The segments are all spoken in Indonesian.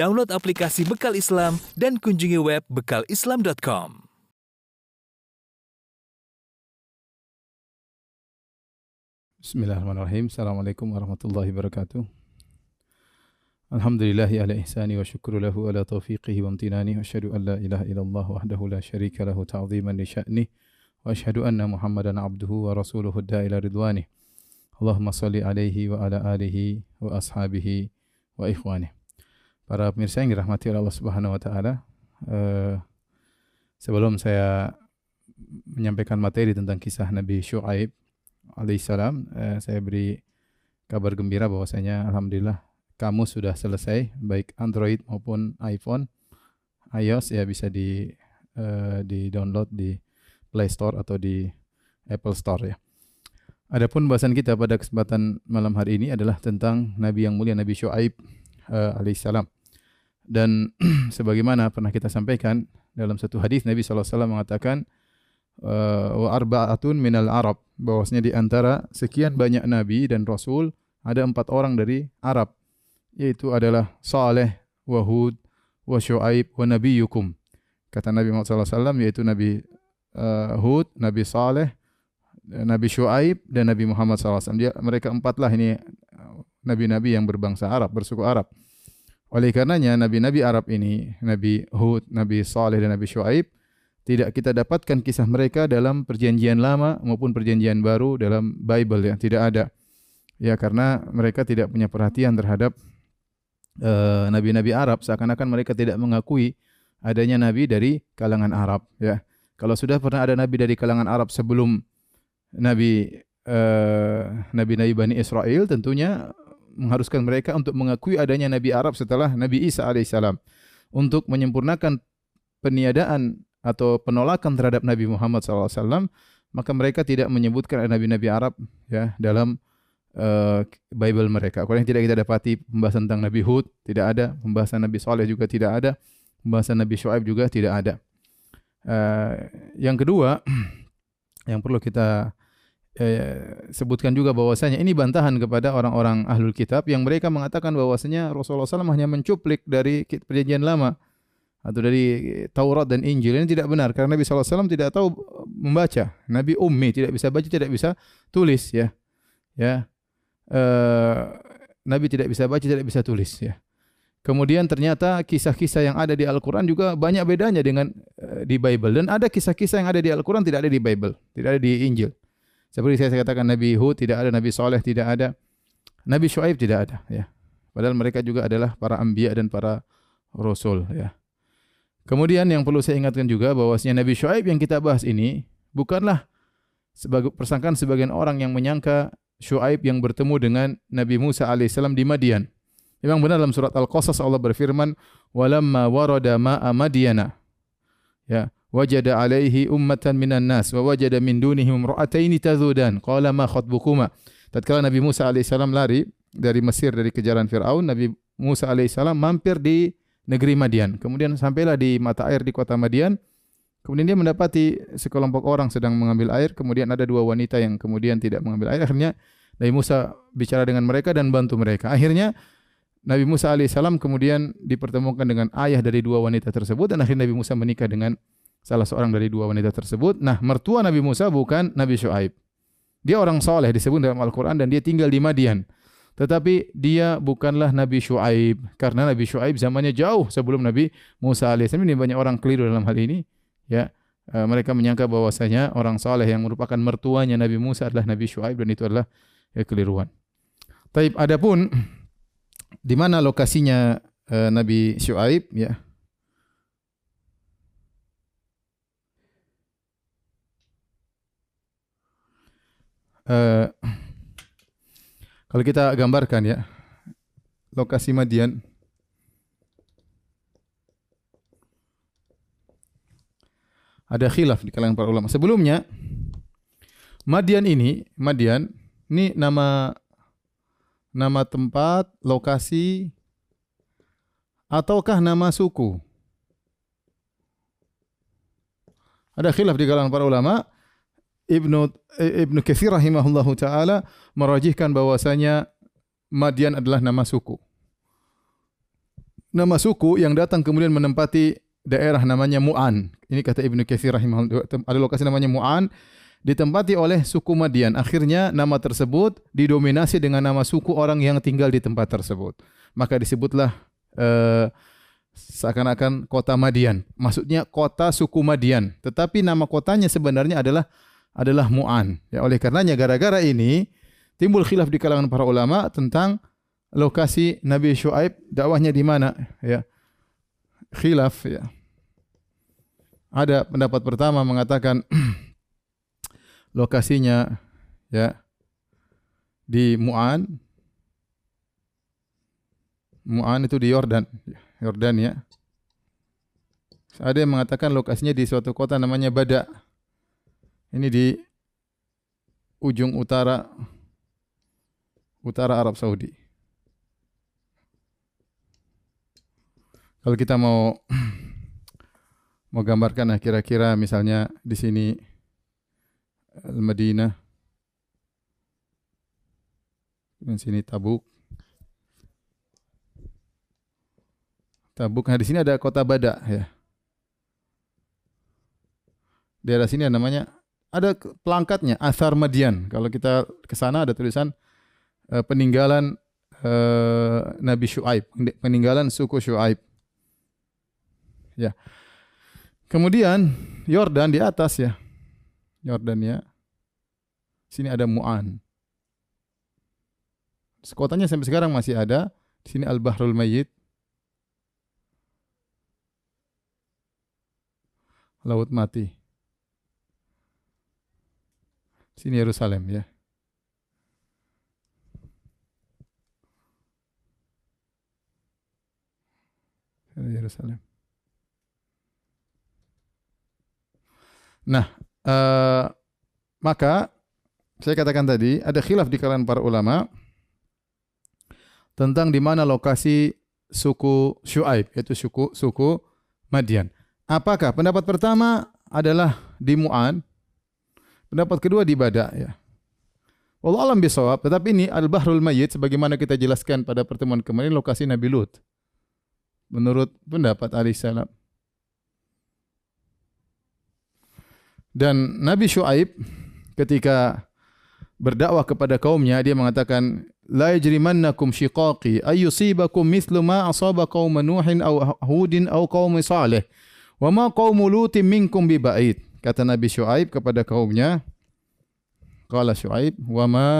Download aplikasi Bekal Islam dan kunjungi web bekalislam.com. Bismillahirrahmanirrahim. Assalamualaikum warahmatullahi wabarakatuh. Alhamdulillahi ala ihsani wa syukru lahu ala taufiqihi wa amtinani wa asyhadu an la ilaha illallah wahdahu la syarika lahu ta'ziman li sya'ni wa asyhadu anna Muhammadan abduhu wa rasuluhu da'ila ridwani. Allahumma salli alaihi wa ala alihi wa ashabihi wa ikhwani. Para pemirsa yang dirahmati oleh Allah Subhanahu wa taala, uh, sebelum saya menyampaikan materi tentang kisah Nabi Syuaib alaihissalam eh, saya beri kabar gembira bahwasanya alhamdulillah kamu sudah selesai baik Android maupun iPhone iOS ya bisa di eh, di download di Play Store atau di Apple Store ya. Adapun bahasan kita pada kesempatan malam hari ini adalah tentang Nabi yang mulia Nabi Syuaib eh, alaihissalam. Dan sebagaimana pernah kita sampaikan dalam satu hadis Nabi SAW mengatakan uh, wa arba'atun minal Arab bahwasanya di antara sekian banyak nabi dan rasul ada empat orang dari Arab yaitu adalah Saleh, wa Hud, wa Syuaib, wa Nabiyukum. Kata Nabi Muhammad SAW yaitu Nabi uh, Hud, Nabi Saleh, Nabi Syuaib dan Nabi Muhammad SAW. Dia, mereka empatlah ini nabi-nabi yang berbangsa Arab, bersuku Arab. Oleh karenanya nabi-nabi Arab ini, Nabi Hud, Nabi Saleh dan Nabi Syuaib tidak kita dapatkan kisah mereka dalam perjanjian lama maupun perjanjian baru dalam Bible ya, tidak ada. Ya karena mereka tidak punya perhatian terhadap eh, nabi-nabi uh, Arab seakan-akan mereka tidak mengakui adanya nabi dari kalangan Arab ya. Kalau sudah pernah ada nabi dari kalangan Arab sebelum nabi uh, nabi-nabi Bani Israel tentunya mengharuskan mereka untuk mengakui adanya nabi Arab setelah Nabi Isa alaihissalam untuk menyempurnakan peniadaan atau penolakan terhadap Nabi Muhammad SAW, maka mereka tidak menyebutkan nabi-nabi Arab ya dalam uh, Bible mereka. Kalau yang tidak kita dapati pembahasan tentang Nabi Hud tidak ada, pembahasan Nabi Saleh juga tidak ada, pembahasan Nabi Shu'aib juga tidak ada. Uh, yang kedua, yang perlu kita uh, sebutkan juga bahwasanya ini bantahan kepada orang-orang ahlul kitab yang mereka mengatakan bahwasanya Rasulullah SAW hanya mencuplik dari perjanjian lama atau dari Taurat dan Injil ini tidak benar karena Nabi SAW tidak tahu membaca. Nabi ummi tidak bisa baca, tidak bisa tulis ya. Ya. Uh, Nabi tidak bisa baca, tidak bisa tulis ya. Kemudian ternyata kisah-kisah yang ada di Al-Quran juga banyak bedanya dengan uh, di Bible. Dan ada kisah-kisah yang ada di Al-Quran tidak ada di Bible, tidak ada di Injil. Seperti saya katakan Nabi Hud tidak ada, Nabi Soleh tidak ada, Nabi Shu'aib tidak ada. Ya. Padahal mereka juga adalah para ambiya dan para rasul. Ya. Kemudian yang perlu saya ingatkan juga bahwasanya Nabi Shu'aib yang kita bahas ini bukanlah sebagai persangkaan sebagian orang yang menyangka Shu'aib yang bertemu dengan Nabi Musa alaihissalam di Madian. Memang benar dalam surat Al-Qasas Allah berfirman, "Walamma warada ma'a Madyana." Ya, wajada alaihi ummatan minan nas wa wajada min dunihim imra'ataini tazudan. Qala ma khatbukuma? Tatkala Nabi Musa alaihissalam lari dari Mesir dari kejaran Firaun, Nabi Musa alaihissalam mampir di negeri Madian. Kemudian sampailah di mata air di kota Madian. Kemudian dia mendapati sekelompok orang sedang mengambil air. Kemudian ada dua wanita yang kemudian tidak mengambil air. Akhirnya Nabi Musa bicara dengan mereka dan bantu mereka. Akhirnya Nabi Musa alaihissalam kemudian dipertemukan dengan ayah dari dua wanita tersebut dan akhirnya Nabi Musa menikah dengan salah seorang dari dua wanita tersebut. Nah, mertua Nabi Musa bukan Nabi Shu'aib. Dia orang soleh disebut dalam Al-Quran dan dia tinggal di Madian. Tetapi dia bukanlah Nabi Shu'aib karena Nabi Shu'aib zamannya jauh sebelum Nabi Musa alaihissalam. Ini banyak orang keliru dalam hal ini. Ya, e, mereka menyangka bahwasanya orang saleh yang merupakan mertuanya Nabi Musa adalah Nabi Shu'aib dan itu adalah ya, keliruan. Taib adapun di mana lokasinya e, Nabi Shu'aib ya. Uh, kalau kita gambarkan ya, lokasi Madian ada khilaf di kalangan para ulama. Sebelumnya Madian ini, Madian ini nama nama tempat, lokasi ataukah nama suku? Ada khilaf di kalangan para ulama. Ibnu Ibnu Katsir rahimahullahu taala merajihkan bahwasanya Madian adalah nama suku. nama suku yang datang kemudian menempati daerah namanya Mu'an. Ini kata Ibnu Katsir rahimahullah. Ada lokasi namanya Mu'an ditempati oleh suku Madian. Akhirnya nama tersebut didominasi dengan nama suku orang yang tinggal di tempat tersebut. Maka disebutlah eh, seakan-akan kota Madian. Maksudnya kota suku Madian. Tetapi nama kotanya sebenarnya adalah adalah Mu'an. Ya, oleh karenanya gara-gara ini timbul khilaf di kalangan para ulama tentang lokasi Nabi Shu'aib dakwahnya di mana ya. Khilaf ya. Ada pendapat pertama mengatakan lokasinya ya di Mu'an Mu'an itu di Yordan Yordan ya ada yang mengatakan lokasinya di suatu kota namanya Bada ini di ujung utara utara Arab Saudi. Kalau kita mau mau gambarkan nah kira-kira misalnya di sini Al-Madinah. Di sini Tabuk. Tabuk nah di sini ada kota Bada ya. Daerah sini namanya ada pelangkatnya Asar Madian kalau kita ke sana ada tulisan uh, peninggalan uh, Nabi Shu'aib peninggalan suku Shu'aib Ya. Kemudian Yordan di atas ya. Yordan ya. Sini ada Mu'an. Kotanya sampai sekarang masih ada. Di sini Al-Bahrul Mayyit. Laut mati. Sini Yerusalem ya. Yerusalem. Nah, uh, maka saya katakan tadi ada khilaf di kalangan para ulama tentang di mana lokasi suku Syuaib yaitu suku suku Madian. Apakah pendapat pertama adalah di Mu'an, pendapat kedua di Bada ya. Allah alam bisawab, tetapi ini Al-Bahrul Mayyit sebagaimana kita jelaskan pada pertemuan kemarin lokasi Nabi Lut. Menurut pendapat Ali salam. Dan Nabi Shu'aib ketika berdakwah kepada kaumnya dia mengatakan la yajrimannakum shiqaqi ay mithlu ma asaba qaum nuhin aw hudin aw qaum salih wa ma qaum lutin minkum bi ba'id kata Nabi Shu'aib kepada kaumnya qala Shu'aib wa ma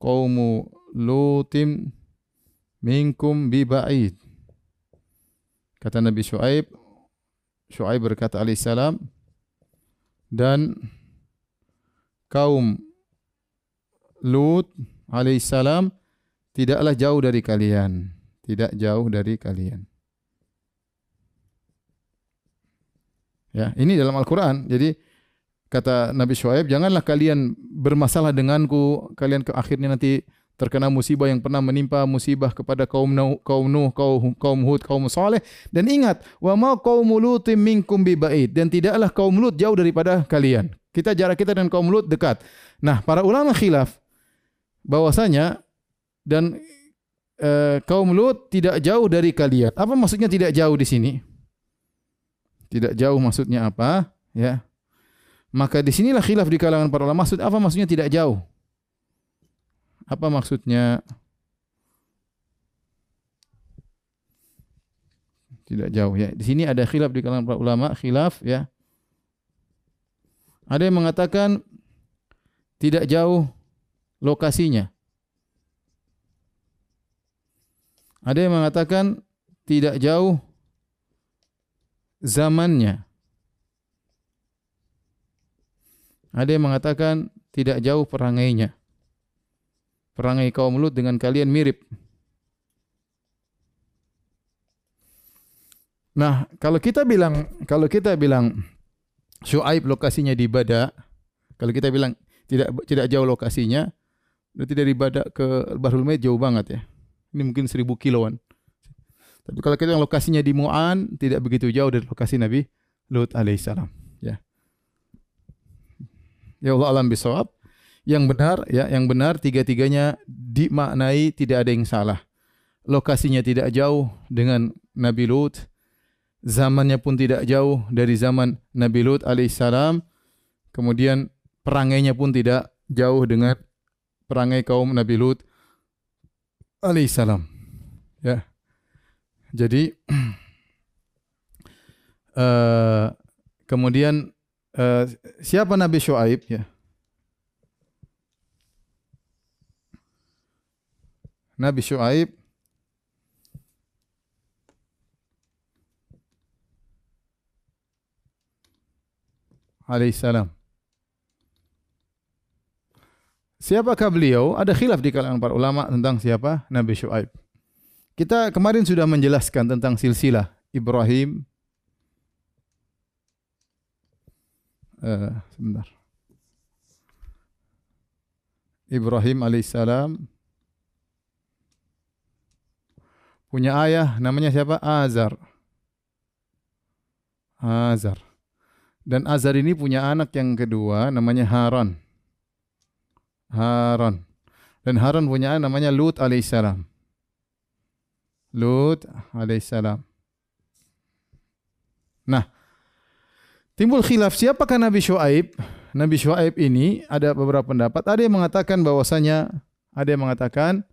qaum lutin minkum bi ba'id? Kata Nabi Shu'aib Shu'aib berkata alaihissalam dan kaum Lut alaihissalam tidaklah jauh dari kalian, tidak jauh dari kalian. Ya, ini dalam Al-Qur'an. Jadi kata Nabi Shu'aib, janganlah kalian bermasalah denganku, kalian ke akhirnya nanti terkena musibah yang pernah menimpa musibah kepada kaum Nuh, kaum Nuh, kaum kaum Hud, kaum Saleh dan ingat wa ma qaum Lutim minkum bi ba'id dan tidaklah kaum Lut jauh daripada kalian. Kita jarak kita dengan kaum Lut dekat. Nah, para ulama khilaf bahwasanya dan e, kaum Lut tidak jauh dari kalian. Apa maksudnya tidak jauh di sini? Tidak jauh maksudnya apa? Ya. Maka di sinilah khilaf di kalangan para ulama. Maksud apa maksudnya tidak jauh? Apa maksudnya? Tidak jauh ya. Di sini ada khilaf di kalangan para ulama, khilaf ya. Ada yang mengatakan tidak jauh lokasinya. Ada yang mengatakan tidak jauh zamannya. Ada yang mengatakan tidak jauh perangainya perangai kaum Lut dengan kalian mirip. Nah, kalau kita bilang kalau kita bilang Syuaib lokasinya di Bada, kalau kita bilang tidak tidak jauh lokasinya, berarti dari Bada ke Bahrul Maid jauh banget ya. Ini mungkin seribu kiloan. Tapi kalau kita yang lokasinya di Mu'an, tidak begitu jauh dari lokasi Nabi Lut alaihissalam. Ya. Ya Allah alam bisawab yang benar ya yang benar tiga-tiganya dimaknai tidak ada yang salah. Lokasinya tidak jauh dengan Nabi Lut. Zamannya pun tidak jauh dari zaman Nabi Lut alaihissalam. Kemudian perangainya pun tidak jauh dengan perangai kaum Nabi Lut alaihissalam. Ya. Jadi uh, kemudian uh, siapa Nabi Shu'aib ya? Nabi Shu'aib alaihissalam. Siapakah beliau? Ada khilaf di kalangan para ulama tentang siapa Nabi Shu'aib. Kita kemarin sudah menjelaskan tentang silsilah Ibrahim. Uh, sebentar. Ibrahim alaihissalam punya ayah namanya siapa? Azar. Azar. Dan Azar ini punya anak yang kedua namanya Haran. Haran. Dan Haran punya anak namanya Lut alaihissalam. Lut alaihissalam. Nah, timbul khilaf siapakah Nabi Shu'aib? Nabi Shu'aib ini ada beberapa pendapat. Ada yang mengatakan bahwasanya ada yang mengatakan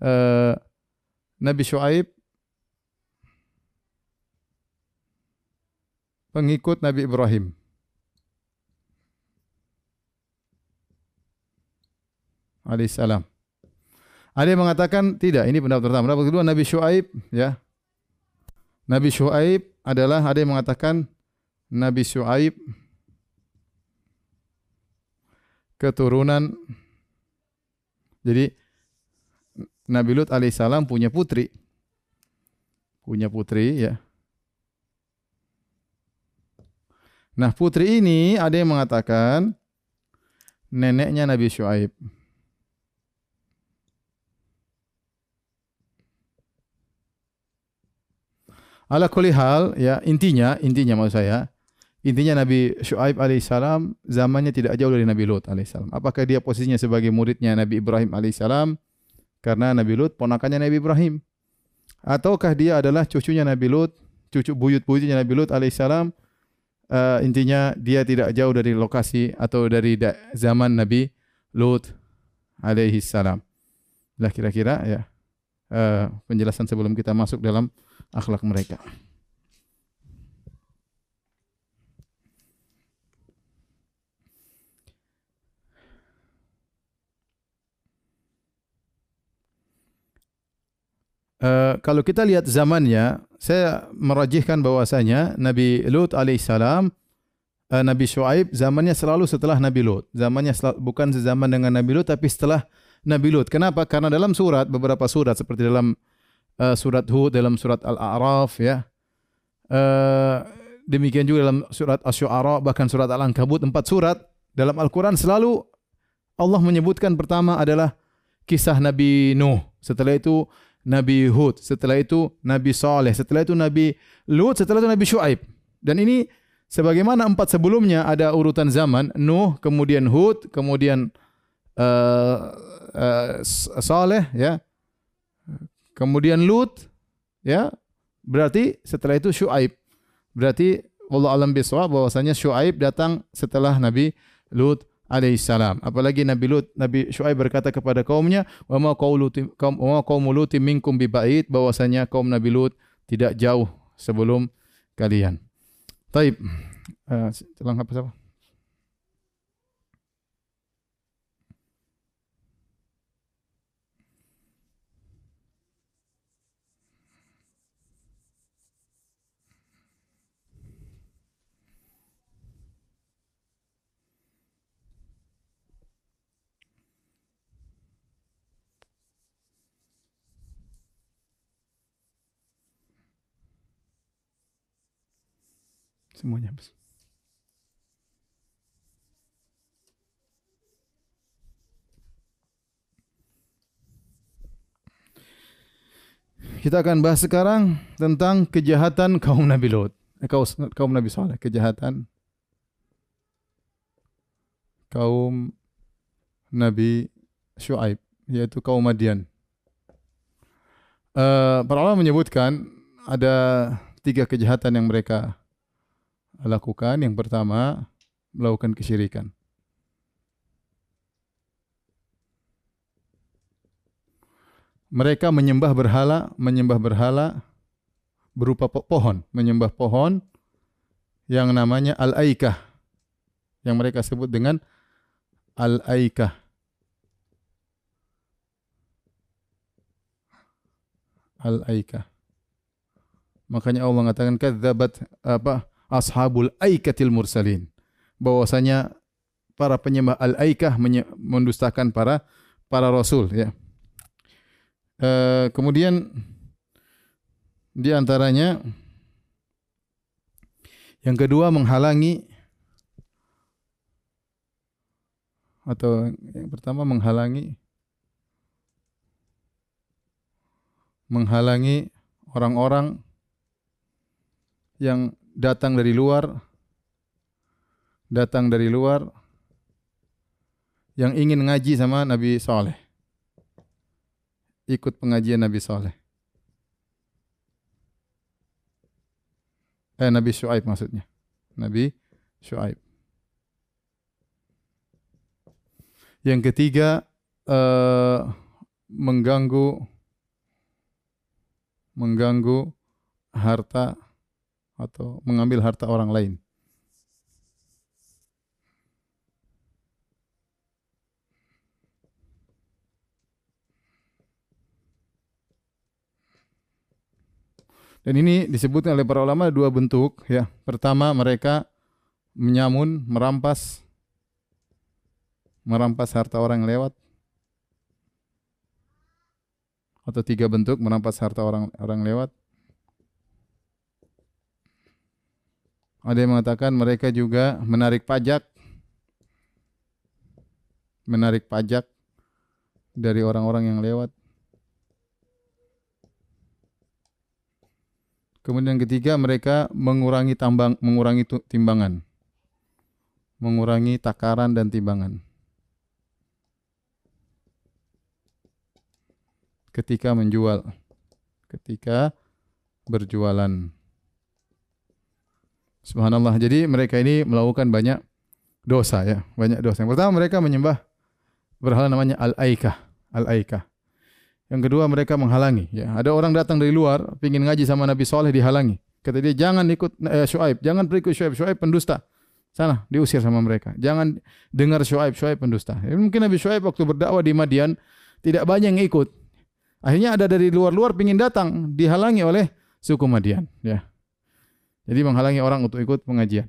uh, Nabi Shu'aib pengikut Nabi Ibrahim. alaihissalam. Ada yang mengatakan tidak, ini pendapat pertama. Pendapat kedua Nabi Shu'aib ya. Nabi Shu'aib adalah ada yang mengatakan Nabi Shu'aib keturunan jadi Nabi Lut alaihissalam punya putri. Punya putri ya. Nah putri ini ada yang mengatakan neneknya Nabi Shu'aib. Ala kulli hal ya intinya intinya maksud saya intinya Nabi Shu'aib alaihissalam zamannya tidak jauh dari Nabi Lut alaihissalam. Apakah dia posisinya sebagai muridnya Nabi Ibrahim alaihissalam karena Nabi Lut ponakannya Nabi Ibrahim. Ataukah dia adalah cucunya Nabi Lut, cucu buyut-buyutnya Nabi Lut alaihissalam. Uh, intinya dia tidak jauh dari lokasi atau dari zaman Nabi Lut alaihissalam. Lah kira-kira ya uh, penjelasan sebelum kita masuk dalam akhlak mereka. Uh, kalau kita lihat zamannya, saya merajihkan bahwasanya Nabi Lut alaihissalam, uh, Nabi Shu'aib zamannya selalu setelah Nabi Lut. Zamannya selalu, bukan sezaman dengan Nabi Lut, tapi setelah Nabi Lut. Kenapa? Karena dalam surat, beberapa surat seperti dalam uh, surat Hud, dalam surat Al-A'raf, ya. Uh, demikian juga dalam surat Asy-Syu'ara, bahkan surat Al-Ankabut, empat surat dalam Al-Quran selalu Allah menyebutkan pertama adalah kisah Nabi Nuh. Setelah itu Nabi Hud, setelah itu Nabi Saleh, setelah itu Nabi Lut, setelah itu Nabi Shu'aib. Dan ini sebagaimana empat sebelumnya ada urutan zaman, Nuh, kemudian Hud, kemudian uh, uh, Saleh, ya, kemudian Lut, ya, berarti setelah itu Shu'aib. Berarti Allah alam biswa bahwasanya Shu'aib datang setelah Nabi Lut alaihissalam. Apalagi Nabi Lut, Nabi Shu'aib berkata kepada kaumnya, "Wa ma qaulu Lut minkum bibait," bahwasanya kaum Nabi Lut tidak jauh sebelum kalian. Taib. Uh, apa siapa? Semuanya. Kita akan bahas sekarang tentang kejahatan kaum Nabi Lot. Eh, kaum Nabi Saleh, kejahatan kaum Nabi Shu'aib. yaitu kaum Madian. Uh, para ulama menyebutkan ada tiga kejahatan yang mereka lakukan. Yang pertama, melakukan kesyirikan. Mereka menyembah berhala, menyembah berhala berupa pohon, menyembah pohon yang namanya al-aikah. Yang mereka sebut dengan al-aikah. Al-aikah. Makanya Allah mengatakan kadzabat apa ashabul aikatil mursalin. Bahwasanya para penyembah al-aikah mendustakan para para rasul ya. E, kemudian di antaranya yang kedua menghalangi atau yang pertama menghalangi menghalangi orang-orang yang datang dari luar datang dari luar yang ingin ngaji sama Nabi Saleh. Ikut pengajian Nabi Saleh. Eh Nabi Shu'aib maksudnya. Nabi Shu'aib. Yang ketiga uh, mengganggu mengganggu harta atau mengambil harta orang lain. Dan ini disebutkan oleh para ulama dua bentuk ya. Pertama mereka menyamun, merampas merampas harta orang yang lewat. Atau tiga bentuk merampas harta orang orang lewat. Ada yang mengatakan mereka juga menarik pajak. Menarik pajak dari orang-orang yang lewat. Kemudian yang ketiga mereka mengurangi tambang, mengurangi timbangan. Mengurangi takaran dan timbangan. Ketika menjual. Ketika berjualan. Subhanallah. Jadi mereka ini melakukan banyak dosa ya, banyak dosa. Yang pertama mereka menyembah berhala namanya Al-Aikah, Al-Aikah. Yang kedua mereka menghalangi ya. Ada orang datang dari luar ingin ngaji sama Nabi Soleh dihalangi. Kata dia jangan ikut eh, Shu'aib, jangan berikut Shu'aib, Shu'aib pendusta. Sana diusir sama mereka. Jangan dengar Shu'aib, Shu'aib pendusta. Ya, mungkin Nabi Shu'aib waktu berdakwah di Madian tidak banyak yang ikut. Akhirnya ada dari luar-luar ingin datang dihalangi oleh suku Madian ya. Jadi menghalangi orang untuk ikut pengajian.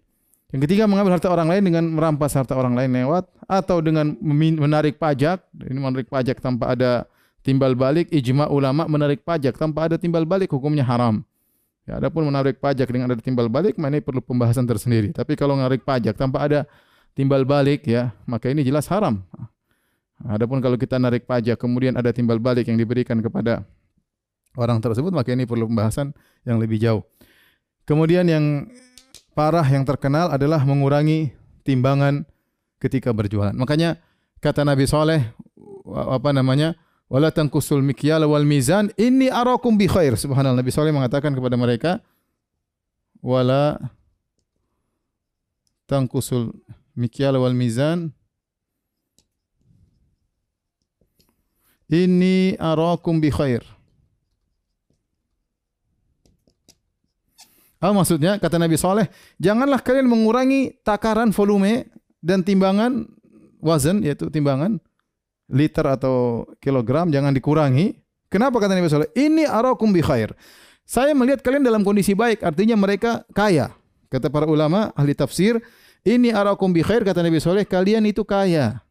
Yang ketiga mengambil harta orang lain dengan merampas harta orang lain lewat atau dengan menarik pajak. Ini menarik pajak tanpa ada timbal balik. Ijma ulama menarik pajak tanpa ada timbal balik hukumnya haram. Ya, adapun menarik pajak dengan ada timbal balik, ini perlu pembahasan tersendiri. Tapi kalau menarik pajak tanpa ada timbal balik, ya maka ini jelas haram. Adapun kalau kita narik pajak kemudian ada timbal balik yang diberikan kepada orang tersebut, maka ini perlu pembahasan yang lebih jauh. Kemudian yang parah yang terkenal adalah mengurangi timbangan ketika berjualan. Makanya kata Nabi Saleh apa namanya? Wala tanqusul mikyal wal mizan inni arakum bi khair. Subhanallah Nabi Saleh mengatakan kepada mereka wala tanqusul mikyal wal mizan inni arakum bi khair. Apa maksudnya? Kata Nabi Saleh, janganlah kalian mengurangi takaran volume dan timbangan wazan yaitu timbangan liter atau kilogram jangan dikurangi. Kenapa kata Nabi Saleh? Ini arakum bi khair. Saya melihat kalian dalam kondisi baik, artinya mereka kaya. Kata para ulama ahli tafsir, ini arakum bi khair kata Nabi Saleh, kalian itu kaya.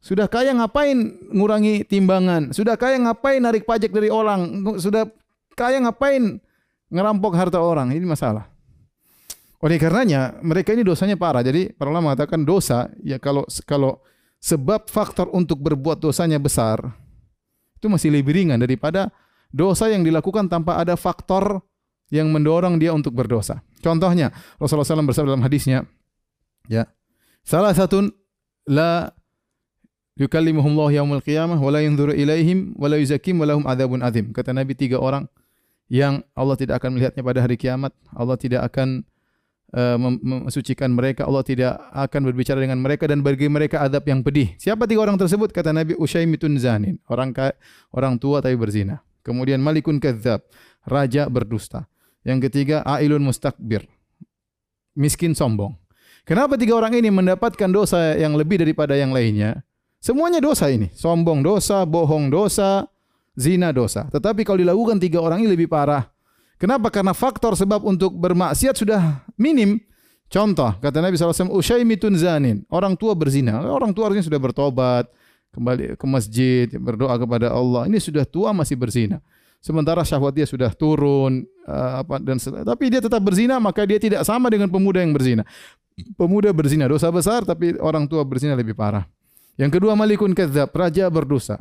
Sudah kaya ngapain ngurangi timbangan? Sudah kaya ngapain narik pajak dari orang? Sudah kaya ngapain ngerampok harta orang? Ini masalah. Oleh karenanya mereka ini dosanya parah. Jadi para ulama mengatakan dosa ya kalau kalau sebab faktor untuk berbuat dosanya besar itu masih lebih ringan daripada dosa yang dilakukan tanpa ada faktor yang mendorong dia untuk berdosa. Contohnya Rasulullah SAW bersabda dalam hadisnya, ya salah satu la yukallimuhumullah yaumul qiyamah wa la yanzuru ilaihim wa la yuzakim wa lahum adzabun adzim. Kata Nabi tiga orang yang Allah tidak akan melihatnya pada hari kiamat, Allah tidak akan uh, mensucikan mereka, Allah tidak akan berbicara dengan mereka dan bagi mereka adab yang pedih. Siapa tiga orang tersebut? Kata Nabi Ushaimitun zanin, orang orang tua tapi berzina. Kemudian Malikun kadzab, raja berdusta. Yang ketiga Ailun mustakbir, miskin sombong. Kenapa tiga orang ini mendapatkan dosa yang lebih daripada yang lainnya? Semuanya dosa ini. Sombong dosa, bohong dosa, zina dosa. Tetapi kalau dilakukan tiga orang ini lebih parah. Kenapa? Karena faktor sebab untuk bermaksiat sudah minim. Contoh, kata Nabi SAW, Ushaimitun zanin. Orang tua berzina. Orang tua harusnya sudah bertobat, kembali ke masjid, berdoa kepada Allah. Ini sudah tua masih berzina. Sementara syahwat dia sudah turun, uh, apa dan tapi dia tetap berzina, maka dia tidak sama dengan pemuda yang berzina. Pemuda berzina dosa besar, tapi orang tua berzina lebih parah. Yang kedua malikun kadzab, raja berdosa.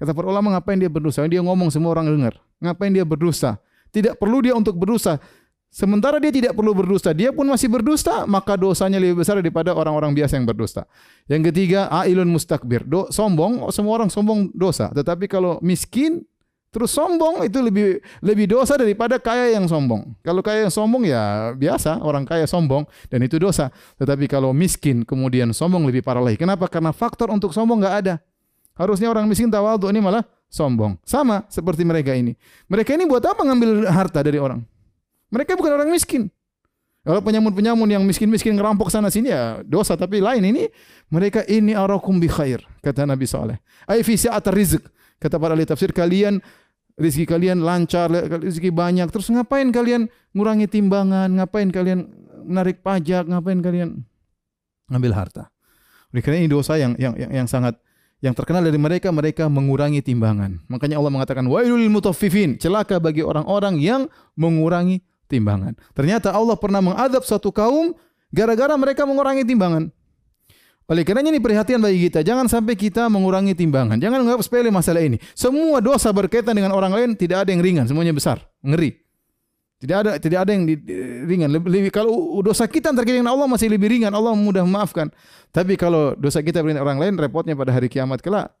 Kata para ulama ngapain dia berdosa? Dia ngomong semua orang dengar. Ngapain dia berdosa? Tidak perlu dia untuk berdosa. Sementara dia tidak perlu berdusta, dia pun masih berdusta, maka dosanya lebih besar daripada orang-orang biasa yang berdusta. Yang ketiga, ailun mustakbir. Do, sombong, semua orang sombong dosa. Tetapi kalau miskin, terus sombong itu lebih lebih dosa daripada kaya yang sombong. Kalau kaya yang sombong ya biasa, orang kaya sombong dan itu dosa. Tetapi kalau miskin kemudian sombong lebih parah lagi. Kenapa? Karena faktor untuk sombong nggak ada. Harusnya orang miskin tawadhu ini malah sombong. Sama seperti mereka ini. Mereka ini buat apa ngambil harta dari orang? Mereka bukan orang miskin. Kalau penyamun-penyamun yang miskin-miskin ngerampok sana sini ya dosa tapi lain ini mereka ini arakum bi khair kata Nabi saleh. Ai fi sa'atir rizq kata para ahli tafsir kalian rezeki kalian lancar, rezeki banyak. Terus ngapain kalian ngurangi timbangan? Ngapain kalian menarik pajak? Ngapain kalian ngambil harta? Oleh karena ini dosa yang yang yang, yang sangat yang terkenal dari mereka mereka mengurangi timbangan. Makanya Allah mengatakan wailul mutaffifin, celaka bagi orang-orang yang mengurangi timbangan. Ternyata Allah pernah mengadab satu kaum gara-gara mereka mengurangi timbangan. Oleh karenanya ini perhatian bagi kita, jangan sampai kita mengurangi timbangan. Jangan menganggap sepele masalah ini. Semua dosa berkaitan dengan orang lain tidak ada yang ringan, semuanya besar, ngeri. Tidak ada tidak ada yang di, di, ringan. Lebih, lebih kalau dosa kita kita dengan Allah masih lebih ringan, Allah mudah memaafkan. Tapi kalau dosa kita dengan orang lain repotnya pada hari kiamat kelak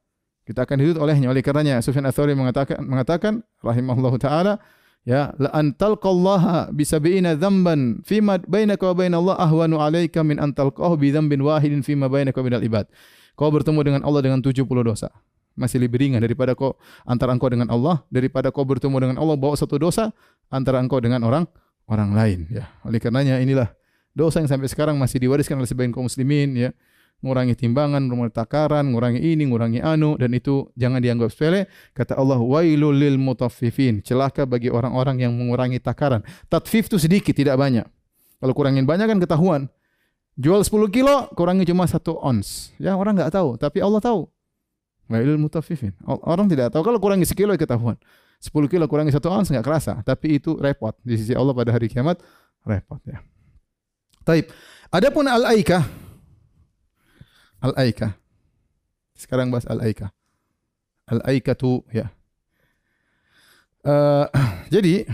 kita akan hidup olehnya. Oleh karenanya Sufyan Ats-Tsauri mengatakan mengatakan rahimahullahu taala ya la antal qallaha bi sab'ina dzamban fima bainaka wa bain Allah ahwanu alayka min antal qah bi dzambin wahidin fima bainaka wa ibad. Kau bertemu dengan Allah dengan 70 dosa. Masih lebih ringan daripada kau antara engkau dengan Allah daripada kau bertemu dengan Allah bawa satu dosa antara engkau dengan orang orang lain ya. Oleh karenanya inilah dosa yang sampai sekarang masih diwariskan oleh sebagian kaum muslimin ya ngurangi timbangan, ngurangi takaran, ngurangi ini, ngurangi anu dan itu jangan dianggap sepele. Kata Allah, wailul lil mutaffifin. Celaka bagi orang-orang yang mengurangi takaran. Tatfif itu sedikit, tidak banyak. Kalau kurangin banyak kan ketahuan. Jual 10 kilo, kurangi cuma satu ons. Ya orang nggak tahu, tapi Allah tahu. Wailul mutaffifin. Orang tidak tahu. Kalau kurangi sekilo ketahuan. 10 kilo kurangi satu ons nggak kerasa, tapi itu repot di sisi Allah pada hari kiamat repot ya. Taib. Adapun al-aikah Al-Aika. Sekarang bahas Al-Aika. Al-Aikatu ya. Uh, jadi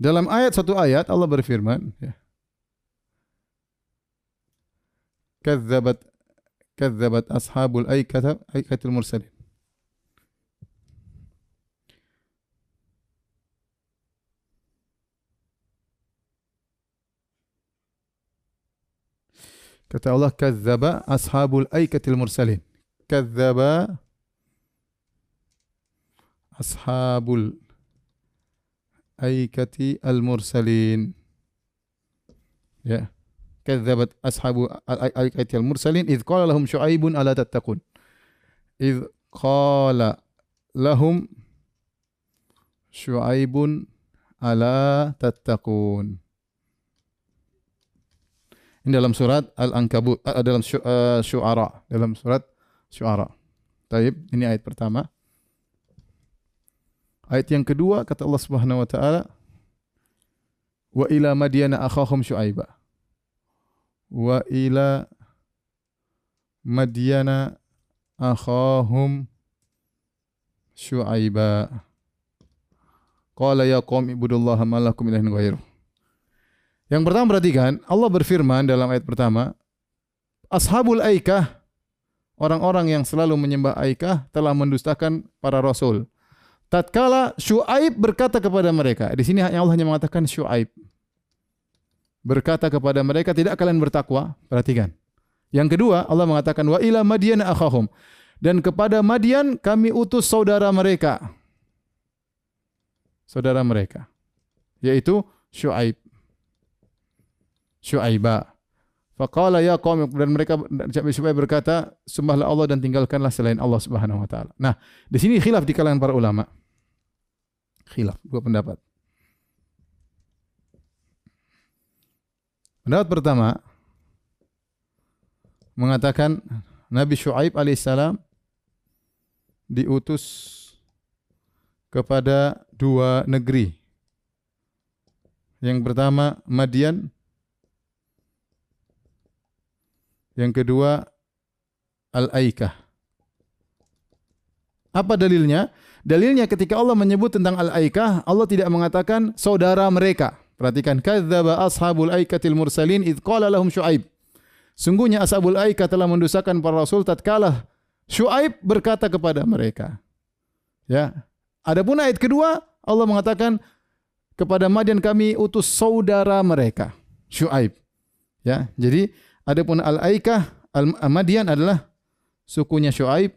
dalam ayat satu ayat Allah berfirman ya. Kadzabat kadzabat ashabul aikata aikatul mursalin. Kata Allah, kadzaba ashabul aikatil mursalin. Kadzaba ashabul aikati al mursalin. Ya. Kadzabat ashabu aikati al mursalin idh qala lahum syu'aibun ala tattaqun. Idh qala lahum syu'aibun ala tattaqun. Ini dalam surat Al-Ankabut, dalam Syu'ara, dalam surat Syu'ara. Taib, ini ayat pertama. Ayat yang kedua kata Allah Subhanahu wa taala wa ila madyana akhahum syu'aiba. Wa ila madyana akhahum syu'aiba. Qala ya qaum ibudullaha ma lakum ilahin ghairuh. Yang pertama perhatikan, Allah berfirman dalam ayat pertama, ashabul aikah orang-orang yang selalu menyembah aikah telah mendustakan para rasul. Tatkala Syuaib berkata kepada mereka, di sini hanya Allah yang mengatakan Syuaib berkata kepada mereka, tidak kalian bertakwa? Perhatikan. Yang kedua, Allah mengatakan wa ila madyan akhahum. Dan kepada Madian kami utus saudara mereka. Saudara mereka. Yaitu Syuaib. Syuaiba. Faqala ya qaum dan mereka Syuaib berkata, sembahlah Allah dan tinggalkanlah selain Allah Subhanahu wa taala. Nah, di sini khilaf di kalangan para ulama. Khilaf, dua pendapat. Pendapat pertama mengatakan Nabi Shu'aib alaihissalam diutus kepada dua negeri. Yang pertama Madian, yang kedua Al-Aikah. Apa dalilnya? Dalilnya ketika Allah menyebut tentang Al-Aikah, Allah tidak mengatakan saudara mereka. Perhatikan, kadzdzaba ashabul aikatil mursalin id qala lahum Syuaib. Sungguhnya ashabul aikah telah mendustakan para rasul tatkala Syuaib berkata kepada mereka. Ya. Adapun ayat kedua, Allah mengatakan kepada Madian kami utus saudara mereka, Syuaib. Ya. Jadi adapun Al-Aikah, Al-Madian adalah sukunya Syuaib.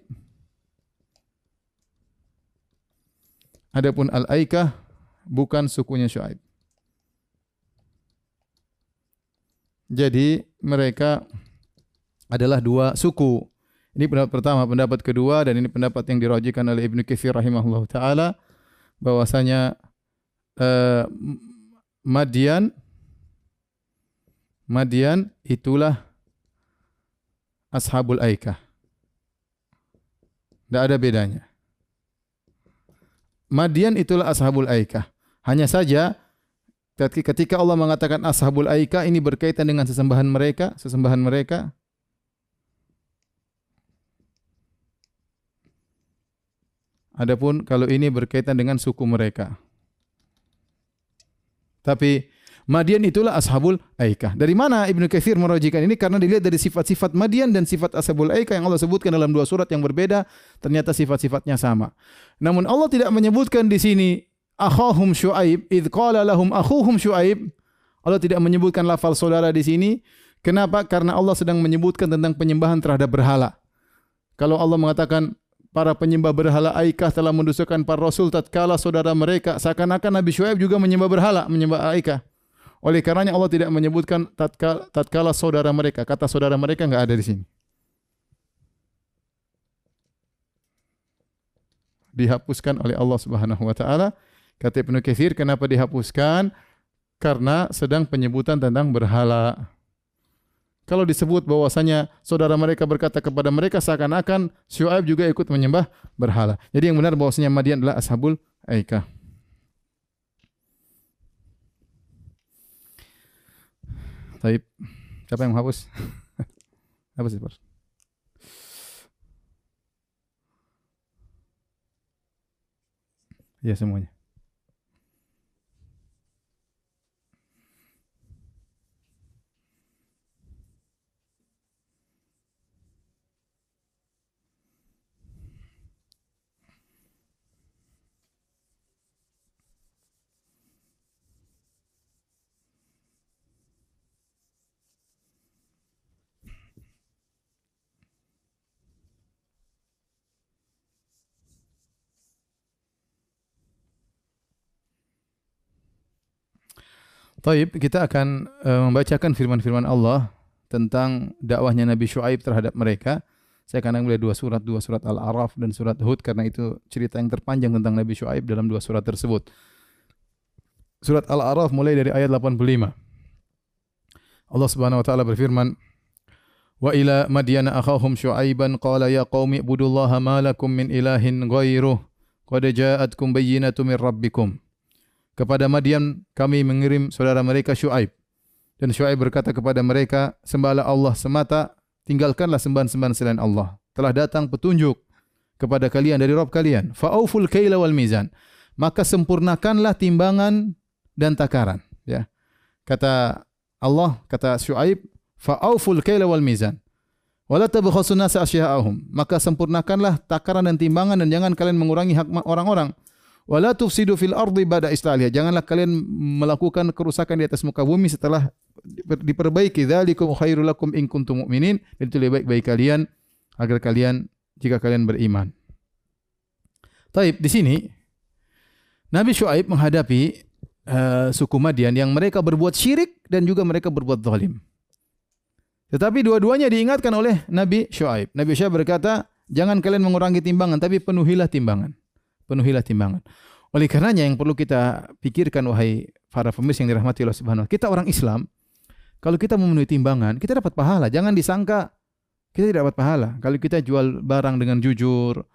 Adapun Al-Aikah bukan sukunya Syuaib. Jadi mereka adalah dua suku. Ini pendapat pertama, pendapat kedua dan ini pendapat yang dirajikan oleh Ibnu Katsir rahimahullah taala bahwasanya uh, Madian Madian itulah Ashabul Aikah. Tidak ada bedanya. Madian itulah Ashabul Aikah. Hanya saja Ketika Allah mengatakan ashabul aika ini berkaitan dengan sesembahan mereka, sesembahan mereka. Adapun kalau ini berkaitan dengan suku mereka. Tapi Madian itulah ashabul aikah. Dari mana Ibnu Katsir merujikan ini? Karena dilihat dari sifat-sifat Madian dan sifat ashabul aikah yang Allah sebutkan dalam dua surat yang berbeda, ternyata sifat-sifatnya sama. Namun Allah tidak menyebutkan di sini akhahum Syuaib id qala lahum akhuhum Syuaib. Allah tidak menyebutkan lafal saudara di sini. Kenapa? Karena Allah sedang menyebutkan tentang penyembahan terhadap berhala. Kalau Allah mengatakan para penyembah berhala Aikah telah mendustakan para rasul tatkala saudara mereka seakan-akan Nabi Syuaib juga menyembah berhala menyembah Aikah. Oleh karenanya Allah tidak menyebutkan tatkala, tatkala saudara mereka. Kata saudara mereka enggak ada di sini. Dihapuskan oleh Allah Subhanahu wa taala Kata Ibnu Katsir kenapa dihapuskan? Karena sedang penyebutan tentang berhala. Kalau disebut bahwasanya saudara mereka berkata kepada mereka seakan-akan Syuaib juga ikut menyembah berhala. Jadi yang benar bahwasanya Madian adalah ashabul aikah. Taib. Siapa yang menghapus? Apa sih, Ya semuanya. Taib, kita akan uh, membacakan firman-firman Allah tentang dakwahnya Nabi Shu'aib terhadap mereka. Saya akan ambil dua surat, dua surat Al-Araf dan surat Hud karena itu cerita yang terpanjang tentang Nabi Shu'aib dalam dua surat tersebut. Surat Al-Araf mulai dari ayat 85. Allah Subhanahu wa taala berfirman, "Wa ila Madyana akhahum Syu'aiban qala ya qaumi ibudullaha ma lakum min ilahin ghairuh qad ja'atkum bayyinatu min rabbikum." Kepada Madian kami mengirim saudara mereka Syuaib. Dan Syuaib berkata kepada mereka, sembahlah Allah semata, tinggalkanlah sembahan-sembahan selain Allah. Telah datang petunjuk kepada kalian dari Rabb kalian. Fa'auful kaila wal mizan. Maka sempurnakanlah timbangan dan takaran. Ya. Kata Allah, kata Syuaib, fa'auful kaila wal mizan. Maka sempurnakanlah takaran dan timbangan dan jangan kalian mengurangi hak orang-orang. Wala tufsidu fil ardi ba'da islahliha. Janganlah kalian melakukan kerusakan di atas muka bumi setelah diperbaiki. Dzalikum khairul lakum in kuntum mu'minin. Itu lebih baik bagi kalian agar kalian jika kalian beriman. Taib di sini Nabi Shu'aib menghadapi uh, suku Madian yang mereka berbuat syirik dan juga mereka berbuat zalim. Tetapi dua-duanya diingatkan oleh Nabi Shu'aib. Nabi Shu'aib berkata, jangan kalian mengurangi timbangan, tapi penuhilah timbangan. Penuhilah timbangan. Oleh karenanya yang perlu kita pikirkan wahai para pemirsa yang dirahmati Allah Subhanahu wa Kita orang Islam, kalau kita memenuhi timbangan, kita dapat pahala. Jangan disangka kita tidak dapat pahala. Kalau kita jual barang dengan jujur,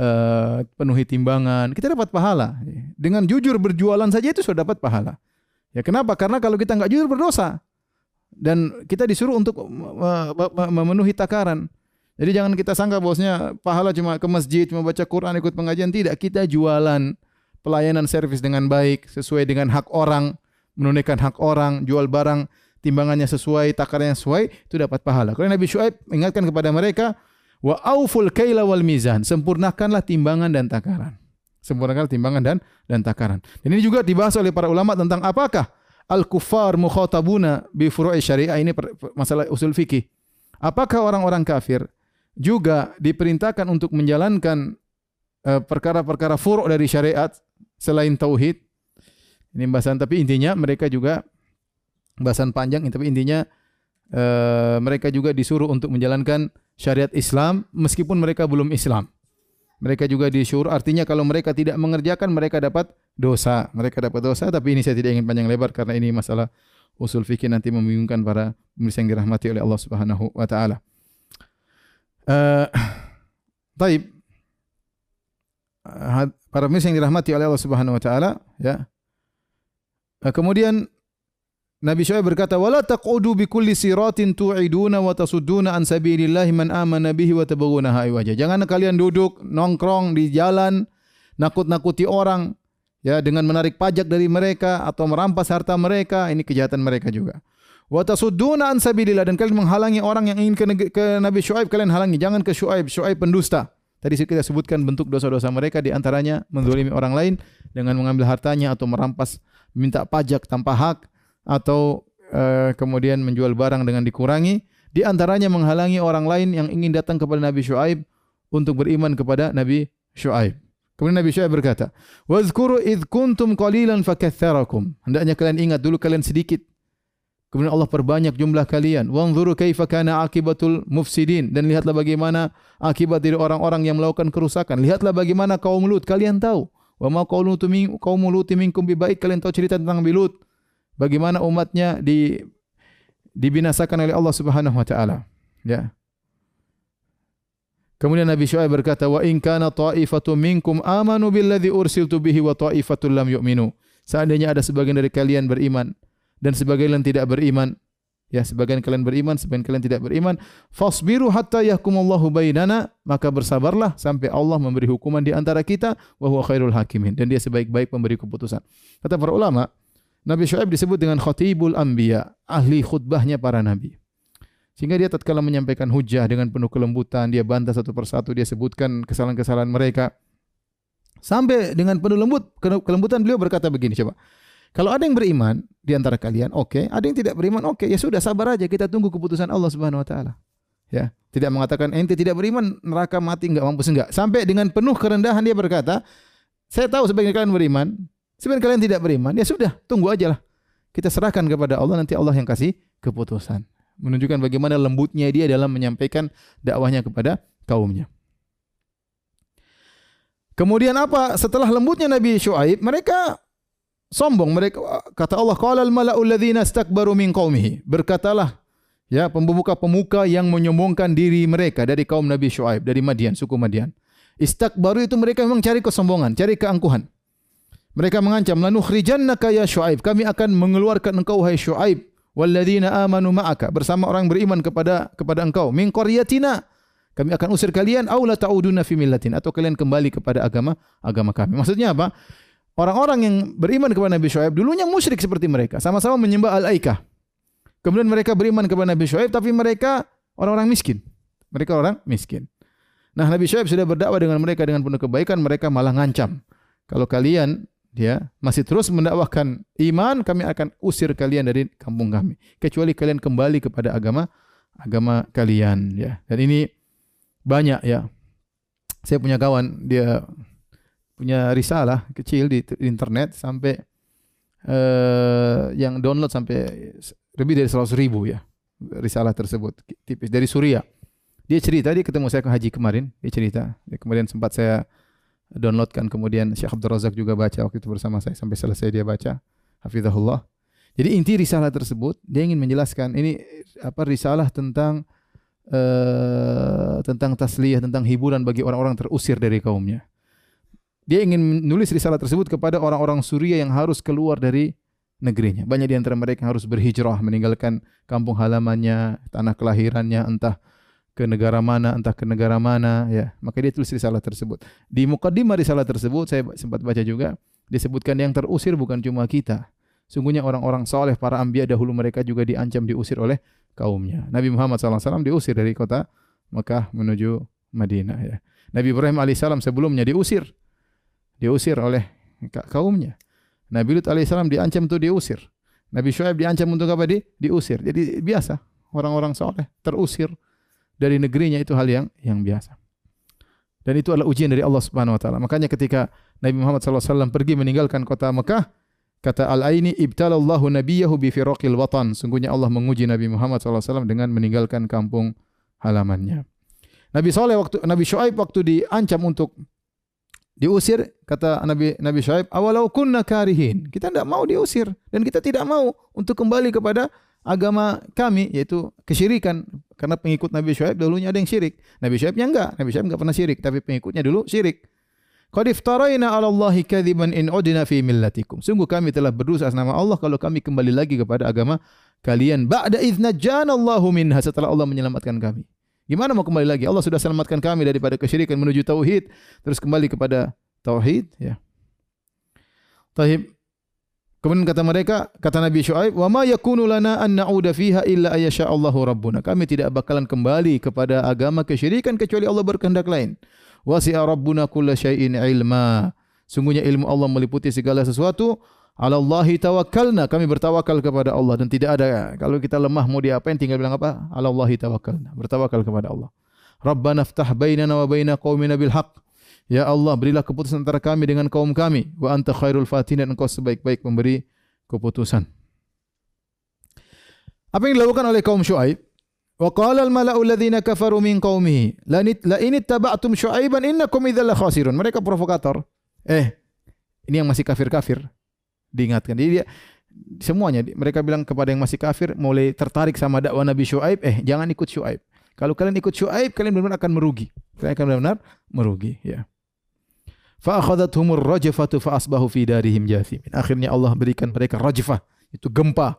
uh, penuhi timbangan, kita dapat pahala. Dengan jujur berjualan saja itu sudah dapat pahala. Ya kenapa? Karena kalau kita nggak jujur berdosa dan kita disuruh untuk memenuhi takaran. Jadi jangan kita sangka bosnya pahala cuma ke masjid, cuma baca Quran, ikut pengajian. Tidak, kita jualan pelayanan servis dengan baik, sesuai dengan hak orang, menunaikan hak orang, jual barang, timbangannya sesuai, takarannya sesuai, itu dapat pahala. Kalau Nabi Shu'aib ingatkan kepada mereka, wa auful kaila wal mizan, sempurnakanlah timbangan dan takaran. Sempurnakanlah timbangan dan dan takaran. Dan ini juga dibahas oleh para ulama tentang apakah al-kuffar mukhatabuna bi furu'i syariah ini masalah usul fikih. Apakah orang-orang kafir juga diperintahkan untuk menjalankan eh, perkara-perkara uh, furu' dari syariat selain tauhid? Ini bahasan tapi intinya mereka juga bahasan panjang tapi intinya uh, mereka juga disuruh untuk menjalankan syariat Islam meskipun mereka belum Islam. Mereka juga disuruh artinya kalau mereka tidak mengerjakan mereka dapat dosa. Mereka dapat dosa tapi ini saya tidak ingin panjang lebar karena ini masalah usul fikih nanti membingungkan para pemirsa yang dirahmati oleh Allah Subhanahu wa taala. Uh, taib para pemirsa yang dirahmati oleh Allah Subhanahu wa taala ya. Uh, kemudian Nabi Syuaib berkata, "Wala taqudu bi kulli siratin tu'iduna wa tasudduna an sabilillahi man amana bihi wa tabghuna wajah." Jangan kalian duduk nongkrong di jalan nakut-nakuti orang ya dengan menarik pajak dari mereka atau merampas harta mereka, ini kejahatan mereka juga. Wa tasudduna an sabilillah dan kalian menghalangi orang yang ingin ke, ke Nabi Syuaib kalian halangi, jangan ke Syuaib, Syuaib pendusta. Tadi kita sebutkan bentuk dosa-dosa mereka di antaranya menzalimi orang lain dengan mengambil hartanya atau merampas minta pajak tanpa hak atau uh, kemudian menjual barang dengan dikurangi, di antaranya menghalangi orang lain yang ingin datang kepada Nabi Shu'aib untuk beriman kepada Nabi Shu'aib. Kemudian Nabi Shu'aib berkata, "Wazkuru id kuntum qalilan fakatsarakum." Hendaknya kalian ingat dulu kalian sedikit. Kemudian Allah perbanyak jumlah kalian. Wanzuru kaifa kana akibatul mufsidin dan lihatlah bagaimana akibat dari orang-orang yang melakukan kerusakan. Lihatlah bagaimana kaum Lut, kalian tahu. Wa ma qaulu kaum Lut minkum bi baik, kalian tahu cerita tentang Lut bagaimana umatnya di dibinasakan oleh Allah Subhanahu wa taala. Ya. Kemudian Nabi Syuaib berkata, "Wa in kana ta'ifatu minkum amanu billadzi ursiltu bihi wa ta'ifatul lam yu'minu." Seandainya ada sebagian dari kalian beriman dan sebagian lain tidak beriman, ya sebagian kalian beriman, sebagian kalian tidak beriman, fasbiru hatta yahkumallahu bainana, maka bersabarlah sampai Allah memberi hukuman di antara kita wa huwa khairul hakimin dan dia sebaik-baik pemberi keputusan. Kata para ulama, Nabi Shu'aib disebut dengan khatibul anbiya, ahli khutbahnya para nabi. Sehingga dia tatkala menyampaikan hujah dengan penuh kelembutan, dia bantah satu persatu, dia sebutkan kesalahan-kesalahan mereka. Sampai dengan penuh lembut, kelembutan beliau berkata begini, coba. Kalau ada yang beriman di antara kalian, oke. Okay. Ada yang tidak beriman, oke. Okay. Ya sudah, sabar aja. Kita tunggu keputusan Allah Subhanahu Wa Taala. Ya, tidak mengatakan ente tidak beriman, neraka mati enggak mampus enggak. Sampai dengan penuh kerendahan dia berkata, saya tahu sebagian kalian beriman, Sebenarnya kalian tidak beriman, ya sudah, tunggu aja lah. Kita serahkan kepada Allah, nanti Allah yang kasih keputusan. Menunjukkan bagaimana lembutnya dia dalam menyampaikan dakwahnya kepada kaumnya. Kemudian apa? Setelah lembutnya Nabi Shu'aib, mereka sombong. Mereka kata Allah, "Qala al-mala'u alladziina istakbaru min qaumihi." Berkatalah ya pemuka-pemuka yang menyombongkan diri mereka dari kaum Nabi Shu'aib, dari Madian, suku Madian. Istakbaru itu mereka memang cari kesombongan, cari keangkuhan. Mereka mengancam, "Lanukhrijannaka ya Syuaib." Kami akan mengeluarkan engkau hai Syuaib walladzina amanu ma'aka bersama orang beriman kepada kepada engkau min qaryatina. Kami akan usir kalian au la ta'uduna fi millatin atau kalian kembali kepada agama agama kami. Maksudnya apa? Orang-orang yang beriman kepada Nabi Syuaib dulunya musyrik seperti mereka, sama-sama menyembah al-aikah. Kemudian mereka beriman kepada Nabi Syuaib tapi mereka orang-orang miskin. Mereka orang miskin. Nah, Nabi Syuaib sudah berdakwah dengan mereka dengan penuh kebaikan, mereka malah ngancam. Kalau kalian ya masih terus mendakwahkan iman, kami akan usir kalian dari kampung kami. Kecuali kalian kembali kepada agama agama kalian ya. Dan ini banyak ya. Saya punya kawan, dia punya risalah kecil di internet sampai uh, yang download sampai lebih dari 100 ribu ya risalah tersebut tipis dari Suriah. Dia cerita dia ketemu saya ke haji kemarin, dia cerita. Dia kemudian sempat saya downloadkan kemudian Syekh Abdul Razak juga baca waktu itu bersama saya sampai selesai dia baca. Hafizahullah. Jadi inti risalah tersebut dia ingin menjelaskan ini apa risalah tentang uh, tentang tasliyah, tentang hiburan bagi orang-orang terusir dari kaumnya. Dia ingin menulis risalah tersebut kepada orang-orang Suriah yang harus keluar dari negerinya. Banyak di antara mereka harus berhijrah, meninggalkan kampung halamannya, tanah kelahirannya, entah ke negara mana, entah ke negara mana, ya. Maka dia tulis risalah tersebut. Di mukaddimah risalah tersebut saya sempat baca juga disebutkan yang terusir bukan cuma kita. Sungguhnya orang-orang soleh, para ambia dahulu mereka juga diancam diusir oleh kaumnya. Nabi Muhammad SAW diusir dari kota Mekah menuju Madinah. Ya. Nabi Ibrahim alaihissalam sebelumnya diusir diusir oleh kaumnya. Nabi Lut alaihissalam diancam untuk diusir. Nabi Shu'aib diancam untuk apa? Di, diusir. Jadi biasa orang-orang soleh terusir dari negerinya itu hal yang yang biasa. Dan itu adalah ujian dari Allah Subhanahu wa taala. Makanya ketika Nabi Muhammad SAW pergi meninggalkan kota Mekah, kata Al-Aini ibtalallahu nabiyahu bi firaqil watan. Sungguhnya Allah menguji Nabi Muhammad SAW dengan meninggalkan kampung halamannya. Nabi Saleh waktu Nabi Shu'aib waktu diancam untuk diusir kata Nabi Nabi Shu'aib awalau kunna karihin. Kita tidak mau diusir dan kita tidak mau untuk kembali kepada agama kami yaitu kesyirikan. Karena pengikut Nabi Shu'aib dulunya ada yang syirik. Nabi Shu'aibnya enggak. Nabi Shu'aib enggak pernah syirik tapi pengikutnya dulu syirik. Qad iftaraina 'ala Allahi kadziban in udina fi millatikum. Sungguh kami telah berdosa nama Allah kalau kami kembali lagi kepada agama kalian. Ba'da idz najjana Allahu minha setelah Allah menyelamatkan kami. Gimana mau kembali lagi? Allah sudah selamatkan kami daripada kesyirikan menuju tauhid, terus kembali kepada tauhid, ya. Tahib. Kemudian kata mereka, kata Nabi Shu'aib, "Wa ma yakunu lana an na'uda fiha illa ayyasha Allahu rabbuna." Kami tidak bakalan kembali kepada agama kesyirikan kecuali Allah berkehendak lain. Wasi'a rabbuna kulla syai'in ilma. Sungguhnya ilmu Allah meliputi segala sesuatu. Ala Allahi tawakkalna. Kami bertawakal kepada Allah dan tidak ada kalau kita lemah mau diapain tinggal bilang apa? Ala Allahi tawakkalna. Bertawakal kepada Allah. Rabbana ftah bainana wa baina qaumina bil haqq. Ya Allah, berilah keputusan antara kami dengan kaum kami. Wa anta khairul fatin dan engkau sebaik-baik pemberi keputusan. Apa yang dilakukan oleh kaum Syuaib? Wa qala al mala'u alladhina kafaru min qaumihi la in ittaba'tum syuaiban innakum idzal khasirun. Mereka provokator. Eh, ini yang masih kafir-kafir diingatkan. Jadi dia semuanya mereka bilang kepada yang masih kafir mulai tertarik sama dakwah Nabi Syuaib, eh jangan ikut Syuaib. Kalau kalian ikut Syuaib, kalian benar-benar akan merugi. Kalian akan benar-benar merugi, ya. Fa akhadathumur rajfatu fa asbahu fi. Akhirnya Allah berikan mereka rajfah, itu gempa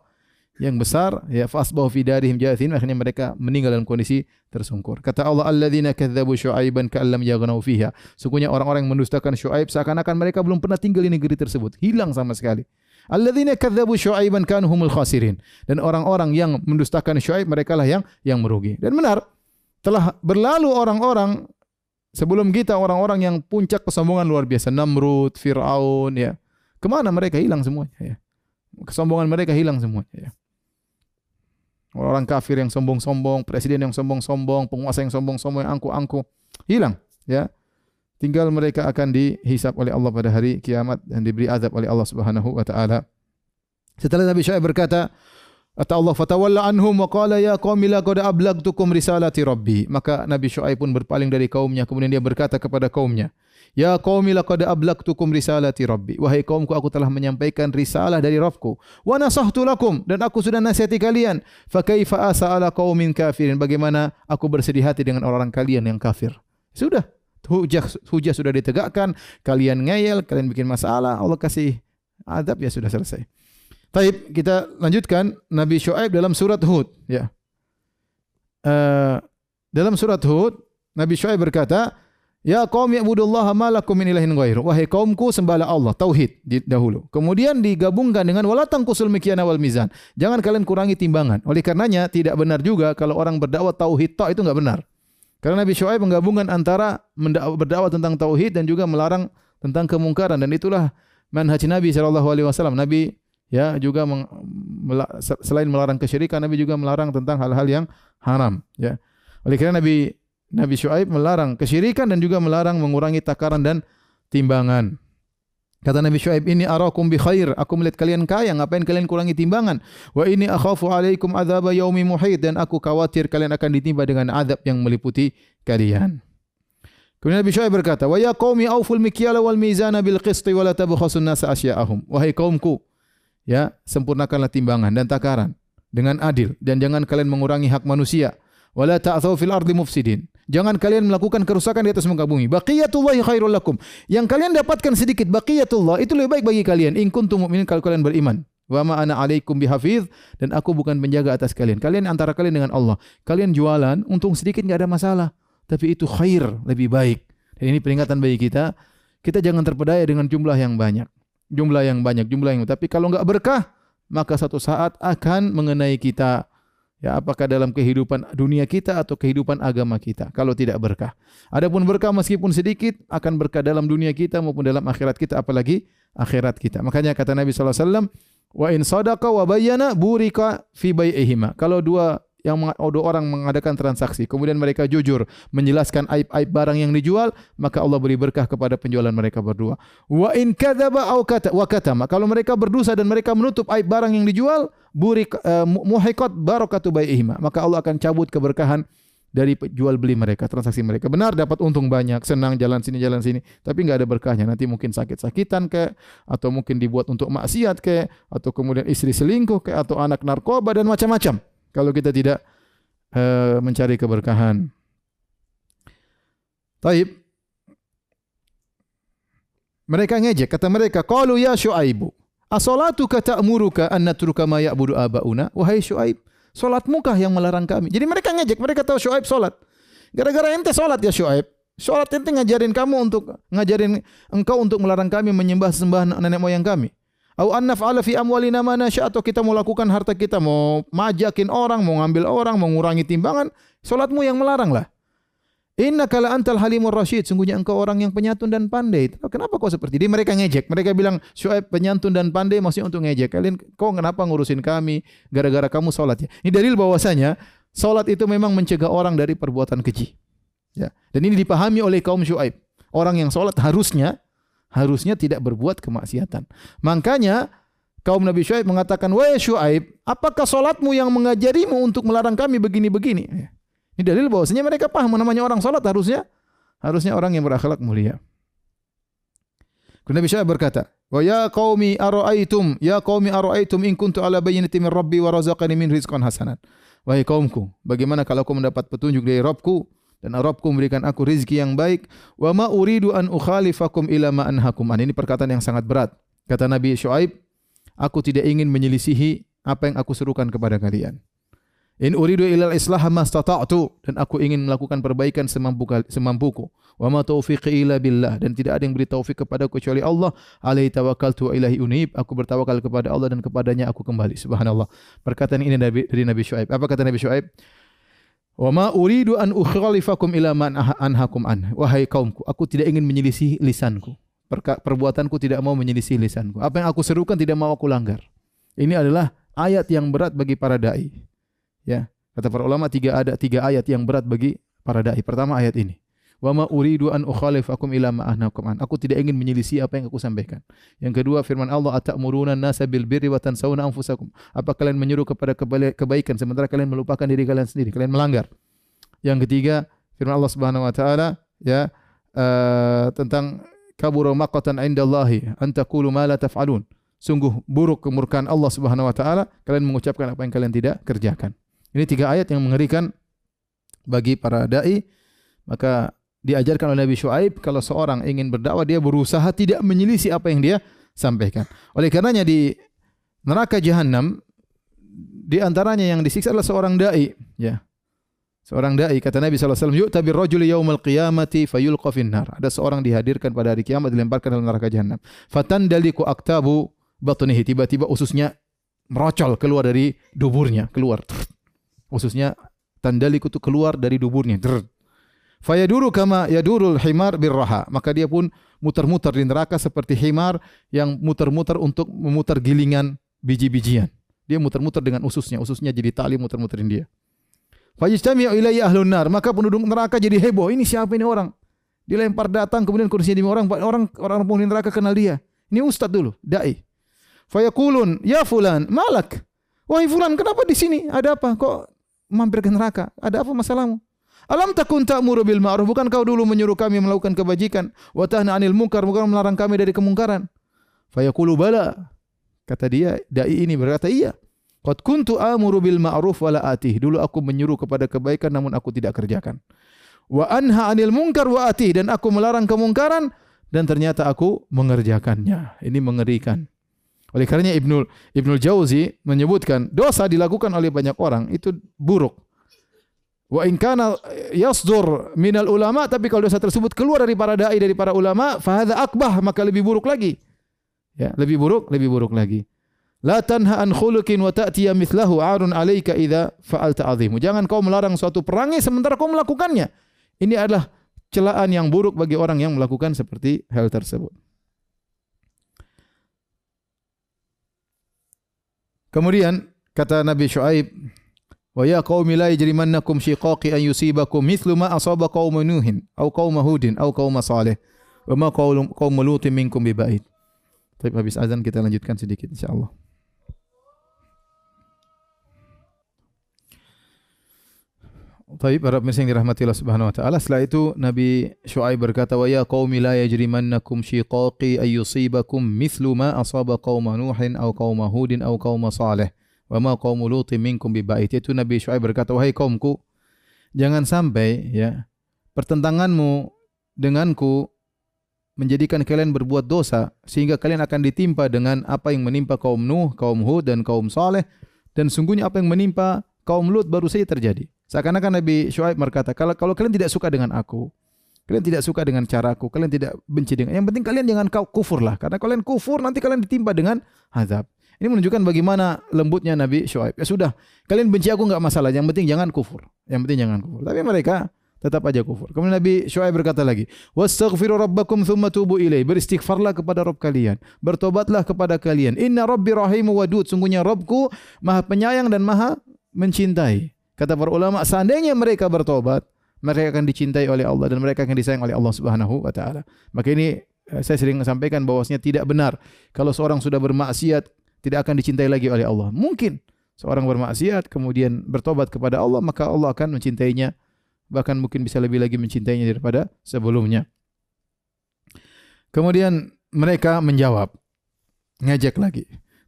yang besar ya fasbahu fi darihim jathin akhirnya mereka meninggal dalam kondisi tersungkur. Kata Allah alladzina kadzdzabu syuaiban ka'allam yaghnau fiha. Sungguhnya orang-orang yang mendustakan syuaib seakan-akan mereka belum pernah tinggal di negeri tersebut. Hilang sama sekali. Alladzina kadzdzabu syuaiban kanu humul khasirin. Dan orang-orang yang mendustakan syuaib mereka lah yang yang merugi. Dan benar telah berlalu orang-orang sebelum kita orang-orang yang puncak kesombongan luar biasa. Namrud Firaun ya. Ke mana mereka? Hilang semuanya ya. Kesombongan mereka hilang semuanya ya Orang kafir yang sombong-sombong, presiden yang sombong-sombong, penguasa yang sombong-sombong, yang angku-angku, hilang. Ya, tinggal mereka akan dihisap oleh Allah pada hari kiamat dan diberi azab oleh Allah Subhanahu wa taala. Setelah Nabi Syuaib berkata, Kata Allah, "Fatawalla anhum wa qala ya qaumi laqad ablagtukum risalati rabbi." Maka Nabi Syuaib pun berpaling dari kaumnya, kemudian dia berkata kepada kaumnya, Ya qaumi laqad ablagtukum risalati rabbi. Wahai kaumku aku telah menyampaikan risalah dari Rabbku. Wa nasahtu lakum dan aku sudah nasihati kalian. Fa kaifa asa qaumin kafirin? Bagaimana aku bersedih hati dengan orang-orang kalian yang kafir? Sudah. Hujah hujah sudah ditegakkan, kalian ngeyel, kalian bikin masalah, Allah kasih adab ya sudah selesai. Taib, kita lanjutkan Nabi Shu'aib dalam surat Hud, ya. Uh, dalam surat Hud, Nabi Shu'aib berkata, Ya kaum ya'budullaha ma lakum min ilahin ghairu. Wahai kaumku sembahlah Allah, tauhid dahulu. Kemudian digabungkan dengan wala tangkusul mikyana wal mizan. Jangan kalian kurangi timbangan. Oleh karenanya tidak benar juga kalau orang berdakwah tauhid tok itu enggak benar. Karena Nabi Syuaib menggabungkan antara berdakwah tentang tauhid dan juga melarang tentang kemungkaran dan itulah manhaj Nabi sallallahu alaihi wasallam. Nabi ya juga meng, selain melarang kesyirikan Nabi juga melarang tentang hal-hal yang haram ya. Oleh karena Nabi Nabi Syuaib melarang kesyirikan dan juga melarang mengurangi takaran dan timbangan. Kata Nabi Syuaib ini arakum bi khair, aku melihat kalian kaya, ngapain kalian kurangi timbangan? Wa ini akhafu alaikum adzaba yaumi muhit dan aku khawatir kalian akan ditimpa dengan azab yang meliputi kalian. Kemudian Nabi Syuaib berkata, "Wa ya qaumi auful mikyala wal mizana bil qisti wa la tabkhasun nasa asya'ahum." Wahai kaumku, ya, sempurnakanlah timbangan dan takaran dengan adil dan jangan kalian mengurangi hak manusia. Wa la ta'thaw fil ardi mufsidin. Jangan kalian melakukan kerusakan di atas muka bumi. Baqiyatullahi khairul lakum. Yang kalian dapatkan sedikit baqiyatullah itu lebih baik bagi kalian. In kuntum mu'minin kalau kalian beriman. Wa ma ana alaikum bihafiz dan aku bukan penjaga atas kalian. Kalian antara kalian dengan Allah. Kalian jualan untung sedikit enggak ada masalah. Tapi itu khair, lebih baik. Dan ini peringatan bagi kita. Kita jangan terpedaya dengan jumlah yang banyak. Jumlah yang banyak, jumlah yang tapi kalau enggak berkah, maka satu saat akan mengenai kita Ya, apakah dalam kehidupan dunia kita atau kehidupan agama kita kalau tidak berkah. Adapun berkah meskipun sedikit akan berkah dalam dunia kita maupun dalam akhirat kita apalagi akhirat kita. Makanya kata Nabi sallallahu alaihi wasallam, "Wa in sadaqa wa burika fi bai'ihima." Kalau dua yang dua orang mengadakan transaksi, kemudian mereka jujur menjelaskan aib-aib barang yang dijual, maka Allah beri berkah kepada penjualan mereka berdua. Wa in kadzaba au kata wa katama. Kalau mereka berdosa dan mereka menutup aib barang yang dijual, burik uh, muhiqat barakatu. Maka Allah akan cabut keberkahan dari jual beli mereka, transaksi mereka. Benar dapat untung banyak, senang jalan sini jalan sini, tapi nggak ada berkahnya. Nanti mungkin sakit-sakitan kayak atau mungkin dibuat untuk maksiat kayak atau kemudian istri selingkuh kayak atau anak narkoba dan macam-macam kalau kita tidak uh, mencari keberkahan. Taib. Mereka ngejek, kata mereka, "Qalu ya Syuaibu, asolatuka ta'muruka an natruka ma ya'budu abauna?" Wahai Syuaib, salatmukah yang melarang kami? Jadi mereka ngejek, mereka tahu Syuaib salat. Gara-gara ente salat ya Syuaib. Salat ente ngajarin kamu untuk ngajarin engkau untuk melarang kami menyembah sembah nenek moyang kami. Au an naf'ala fi amwalina ma atau kita mau lakukan harta kita mau majakin orang, mau ngambil orang, mau ngurangi timbangan, salatmu yang melarang lah. Inna kala antal halimur rasyid. Sungguhnya engkau orang yang penyantun dan pandai. Kenapa kau seperti ini? Mereka ngejek. Mereka bilang, Syuaib penyantun dan pandai maksudnya untuk ngejek. Kalian, kau kenapa ngurusin kami? Gara-gara kamu sholat ya. Ini dalil bahwasanya sholat itu memang mencegah orang dari perbuatan keji. Ya. Dan ini dipahami oleh kaum Syuaib. Orang yang sholat harusnya harusnya tidak berbuat kemaksiatan. Makanya kaum Nabi Syuaib mengatakan, "Wahai Syuaib, apakah solatmu yang mengajarimu untuk melarang kami begini-begini?" Ini dalil bahwasanya mereka paham namanya orang solat harusnya harusnya orang yang berakhlak mulia. Kemudian Nabi Syuaib berkata, "Wa ya qaumi ara'aitum, ya qaumi ara'aitum in kuntu ala bayyinatin min rabbi wa razaqani min rizqan hasanan." Wahai kaumku, bagaimana kalau aku mendapat petunjuk dari Rabbku dan Rabbku memberikan aku rizki yang baik. Wa ma uridu an ukhalifakum ila ma anhakum an ini perkataan yang sangat berat. Kata Nabi Syuaib aku tidak ingin menyelisihi apa yang aku serukan kepada kalian. In uridu ila islah mastata'tu dan aku ingin melakukan perbaikan semampu semampuku. Wa ma taufiqi illa billah. Dan tidak ada yang beri taufik kepada kecuali Allah. Alaihi tawakkaltu wa ilahi unib. Aku bertawakal kepada Allah dan kepadanya aku kembali. Subhanallah. Perkataan ini dari Nabi Syuaib apa kata Nabi Syuaib Wa ma uridu an ukhalifakum ila man anhakum an. Wahai kaumku, aku tidak ingin menyelisih lisanku. perbuatanku tidak mau menyelisih lisanku. Apa yang aku serukan tidak mau aku langgar. Ini adalah ayat yang berat bagi para dai. Ya, kata para ulama tiga ada tiga ayat yang berat bagi para dai. Pertama ayat ini. Wa ma uridu an ukhalifakum ila ma ahnakum an. Aku tidak ingin menyelisih apa yang aku sampaikan. Yang kedua firman Allah atamuruna nasa bil birri wa tansawna anfusakum. Apa kalian menyuruh kepada kebaikan sementara kalian melupakan diri kalian sendiri, kalian melanggar. Yang ketiga firman Allah Subhanahu wa taala ya uh, tentang kabura maqatan indallahi an taqulu ma la taf'alun. Sungguh buruk kemurkaan Allah Subhanahu wa taala kalian mengucapkan apa yang kalian tidak kerjakan. Ini tiga ayat yang mengerikan bagi para dai. Maka diajarkan oleh Nabi Shu'aib kalau seorang ingin berdakwah dia berusaha tidak menyelisih apa yang dia sampaikan. Oleh karenanya di neraka jahanam di antaranya yang disiksa adalah seorang dai, ya. Seorang dai kata Nabi sallallahu alaihi wasallam, "Yu'ta birrajuli yaumal qiyamati fayulqa finnar." Ada seorang dihadirkan pada hari kiamat dilemparkan dalam neraka jahanam. Fatandaliku aktabu batnihi, tiba-tiba ususnya merocol keluar dari duburnya, keluar. Ususnya tandaliku itu keluar dari duburnya. Fayaduru kama yadurul himar birraha. Maka dia pun muter-muter di neraka seperti himar yang muter-muter untuk memutar gilingan biji-bijian. Dia muter-muter dengan ususnya, ususnya jadi tali muter-muterin dia. Fajistami'u ilayya ahlun nar, maka penduduk neraka jadi heboh. Ini siapa ini orang? Dilempar datang kemudian kursinya di orang orang orang penghuni neraka kenal dia. Ini ustaz dulu, dai. Fayaqulun, "Ya fulan, malak?" Wahai fulan, kenapa di sini? Ada apa? Kok mampir ke neraka? Ada apa masalahmu? Alam takun ta'muru bil ma'ruf? Bukan kau dulu menyuruh kami melakukan kebajikan, wa tahna 'anil munkar, bukan melarang kami dari kemungkaran. Fayaqulu bala. Kata dia, dai ini berkata, "Iya." Qad kuntu amuru bil ma'ruf wala atih. Dulu aku menyuruh kepada kebaikan namun aku tidak kerjakan. Wa anha 'anil munkar wa atih dan aku melarang kemungkaran dan ternyata aku mengerjakannya. Ini mengerikan. Oleh karenanya Ibnul Ibnul Jauzi menyebutkan dosa dilakukan oleh banyak orang itu buruk. Wa in kana yasdur minal ulama tapi kalau dosa tersebut keluar dari para dai dari para ulama fa akbah maka lebih buruk lagi. Ya, lebih buruk, lebih buruk lagi. La tanha an khuluqin wa ta'tiya mithlahu 'arun 'alaika idza fa'alta 'azimu. Jangan kau melarang suatu perangai sementara kau melakukannya. Ini adalah celaan yang buruk bagi orang yang melakukan seperti hal tersebut. Kemudian kata Nabi Shu'aib, "Wa ya qaumi la yajrimannakum shiqaqi an yusibakum mithlu ma asaba qaum Nuhin aw qaum Hudin aw qaum Salih wa ma qaum Lutin minkum biba'id." Tapi habis azan kita lanjutkan sedikit insyaallah. Tapi para pemirsa yang dirahmati Allah Subhanahu wa taala, setelah itu Nabi Syuaib berkata, "Wa ya qaumi la yajrimannakum shiqaqi ay yusibakum mithlu ma asaba qaum Nuhin aw qaum Hudin aw qaum Salih wa ma qaum Lutin minkum bibait." Itu Nabi Syuaib berkata, "Wahai kaumku, jangan sampai ya pertentanganmu denganku menjadikan kalian berbuat dosa sehingga kalian akan ditimpa dengan apa yang menimpa kaum Nuh, kaum Hud dan kaum Saleh dan sungguhnya apa yang menimpa kaum Lut baru saja terjadi." Seakan-akan Nabi Shu'aib berkata, kalau kalau kalian tidak suka dengan aku, kalian tidak suka dengan caraku, kalian tidak benci dengan. Yang penting kalian jangan kau kufur lah, karena kalian kufur nanti kalian ditimpa dengan azab. Ini menunjukkan bagaimana lembutnya Nabi Shu'aib. Ya sudah, kalian benci aku enggak masalah, yang penting jangan kufur. Yang penting jangan kufur. Tapi mereka tetap aja kufur. Kemudian Nabi Shu'aib berkata lagi, "Wastaghfiru rabbakum tsumma tubu ilai." Beristighfarlah kepada Rabb kalian, bertobatlah kepada kalian. Inna rabbi rahimu wadud. Sungguhnya Rabbku Maha penyayang dan Maha mencintai. Kata para ulama, seandainya mereka bertobat, mereka akan dicintai oleh Allah dan mereka akan disayang oleh Allah Subhanahu wa taala. Maka ini eh, saya sering sampaikan bahwasanya tidak benar kalau seorang sudah bermaksiat tidak akan dicintai lagi oleh Allah. Mungkin seorang bermaksiat kemudian bertobat kepada Allah maka Allah akan mencintainya bahkan mungkin bisa lebih lagi mencintainya daripada sebelumnya. Kemudian mereka menjawab ngejek lagi.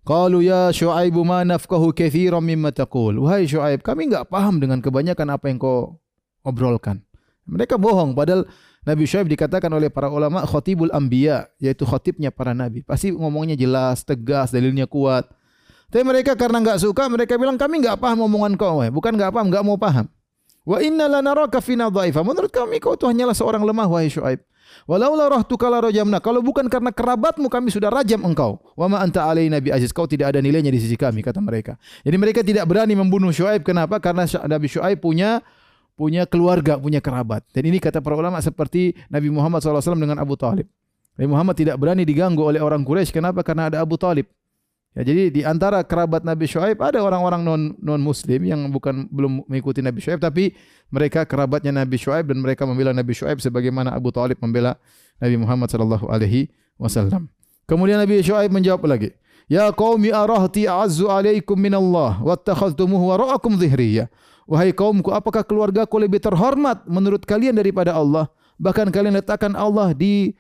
Qalu ya Syuaib ma nafqahu katsiran mimma taqul. Wahai Syuaib, kami enggak paham dengan kebanyakan apa yang kau obrolkan. Mereka bohong padahal Nabi Syuaib dikatakan oleh para ulama khatibul anbiya, yaitu khatibnya para nabi. Pasti ngomongnya jelas, tegas, dalilnya kuat. Tapi mereka karena enggak suka, mereka bilang kami enggak paham omongan kau, wahai. Bukan enggak paham, enggak mau paham. Wa inna lanaraka fina dhaifa. Menurut kami kau itu hanyalah seorang lemah wahai Syuaib. Walaula rahtuka la rajamna. Kalau bukan karena kerabatmu kami sudah rajam engkau. Wa ma anta alaina bi aziz. Kau tidak ada nilainya di sisi kami kata mereka. Jadi mereka tidak berani membunuh Syuaib. Kenapa? Karena Nabi Syuaib punya punya keluarga, punya kerabat. Dan ini kata para ulama seperti Nabi Muhammad SAW dengan Abu Talib. Nabi Muhammad tidak berani diganggu oleh orang Quraisy. Kenapa? Karena ada Abu Talib. Ya, jadi di antara kerabat Nabi Shu'aib ada orang-orang non non muslim yang bukan belum mengikuti Nabi Shu'aib tapi mereka kerabatnya Nabi Shu'aib dan mereka membela Nabi Shu'aib sebagaimana Abu Talib membela Nabi Muhammad sallallahu alaihi wasallam. Kemudian Nabi Shu'aib menjawab lagi, "Ya qaumi arahti a'azzu alaikum min Allah wattakhadhtumuhu wara'akum dhihriya." Wahai kaumku, apakah keluargaku lebih terhormat menurut kalian daripada Allah? Bahkan kalian letakkan Allah di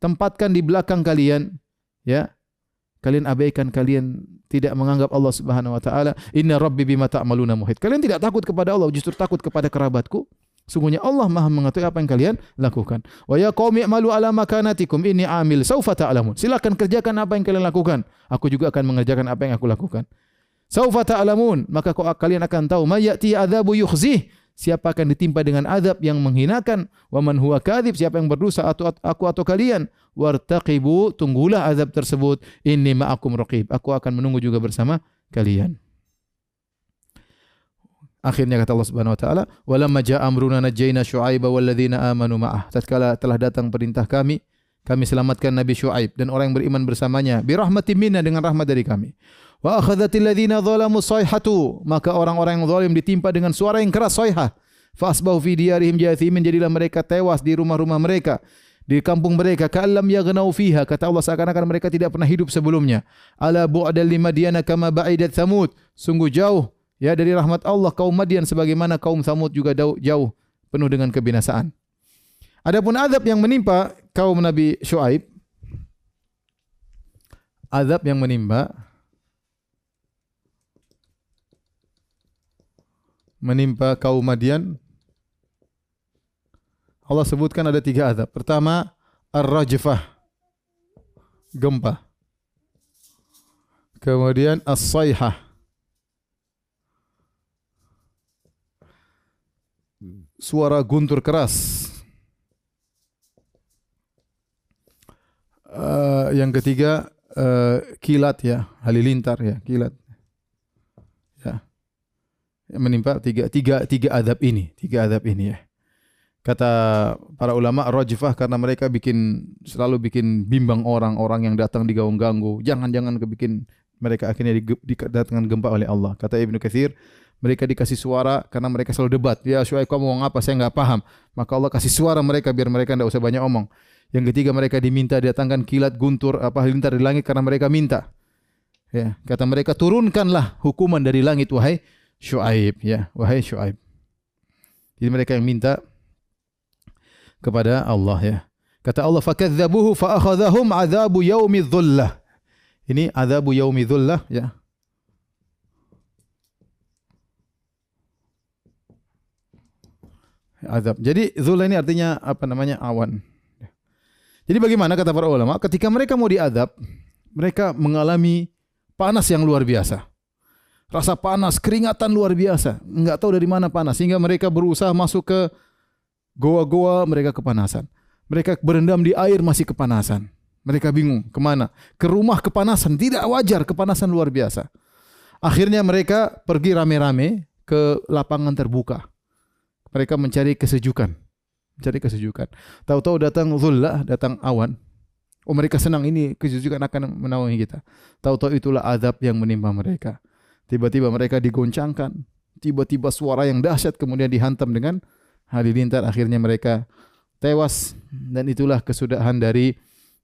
tempatkan di belakang kalian, ya. Kalian abaikan kalian tidak menganggap Allah Subhanahu wa taala. Inna rabbi bima ta'maluna muhit. Kalian tidak takut kepada Allah justru takut kepada kerabatku. Sungguhnya Allah Maha mengetahui apa yang kalian lakukan. Wa ya qaumi i'malu ala makanatikum inni amil saufa ta'lamun. Silakan kerjakan apa yang kalian lakukan. Aku juga akan mengerjakan apa yang aku lakukan saufa ta'lamun maka kalian akan tahu may ya'ti adzabu yukhzih siapa akan ditimpa dengan azab yang menghinakan wa man huwa kadzib siapa yang berdosa atau aku atau kalian wartaqibu tunggulah azab tersebut inni ma'akum raqib aku akan menunggu juga bersama kalian Akhirnya kata Allah Subhanahu wa taala, "Walamma ja'a amruna najjayna Syu'aiba walladzina amanu ma'ah." Tatkala telah datang perintah kami, kami selamatkan Nabi Syu'aib dan orang yang beriman bersamanya bi rahmatin minna dengan rahmat dari kami. Wa akhadhatil ladzina zalamu sayhatu, maka orang-orang yang zalim ditimpa dengan suara yang keras sayhah. Fa asbahu fi diyarihim jathimin, jadilah mereka tewas di rumah-rumah mereka di kampung mereka. ka'allam yaghnau fiha kata Allah seakan-akan mereka tidak pernah hidup sebelumnya. ala bu'dal limadyana kama ba'idat samud sungguh jauh ya dari rahmat Allah kaum Madian sebagaimana kaum Samud juga jauh, penuh dengan kebinasaan. Adapun azab yang menimpa kaum Nabi Syuaib azab yang menimpa menimpa kaum Madian Allah sebutkan ada tiga azab. Pertama, ar-rajfah. Gempa. Kemudian as-sayhah. Suara guntur keras. Uh, yang ketiga uh, kilat ya, halilintar ya, kilat. Menimpa tiga tiga tiga adab ini, tiga adab ini ya. Kata para ulama rajfah karena mereka bikin selalu bikin bimbang orang, orang yang datang digaung-ganggu. Jangan-jangan kebikin mereka akhirnya didatangkan gempa oleh Allah. Kata Ibnu Katsir, mereka dikasih suara karena mereka selalu debat. Ya Syuaib kamu ngomong apa? Saya enggak paham. Maka Allah kasih suara mereka biar mereka tidak usah banyak omong. Yang ketiga mereka diminta datangkan kilat guntur apa lintar di langit karena mereka minta. Ya, kata mereka turunkanlah hukuman dari langit wahai Syuaib ya, wahai Syuaib. Jadi mereka yang minta kepada Allah ya. Kata Allah fakadzabuhu fa akhadhahum adzabu yaumi. Ini adzabu yaumi dhullah ya. Azab. Jadi dhullah ini artinya apa namanya awan. Jadi bagaimana kata para ulama ketika mereka mau diadab, mereka mengalami panas yang luar biasa. Rasa panas, keringatan luar biasa. Enggak tahu dari mana panas sehingga mereka berusaha masuk ke Goa-goa mereka kepanasan. Mereka berendam di air masih kepanasan. Mereka bingung ke mana? Ke rumah kepanasan. Tidak wajar kepanasan luar biasa. Akhirnya mereka pergi rame-rame ke lapangan terbuka. Mereka mencari kesejukan. Mencari kesejukan. Tahu-tahu datang zullah, datang awan. Oh mereka senang ini kesejukan akan menaungi kita. Tahu-tahu itulah azab yang menimpa mereka. Tiba-tiba mereka digoncangkan. Tiba-tiba suara yang dahsyat kemudian dihantam dengan halilintar akhirnya mereka tewas dan itulah kesudahan dari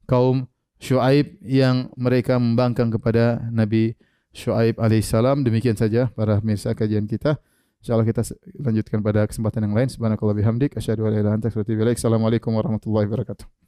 kaum Shu'aib yang mereka membangkang kepada Nabi Shu'aib alaihissalam. Demikian saja para pemirsa kajian kita. Insyaallah kita lanjutkan pada kesempatan yang lain. Subhanakallah bihamdik. Assalamualaikum warahmatullahi wabarakatuh.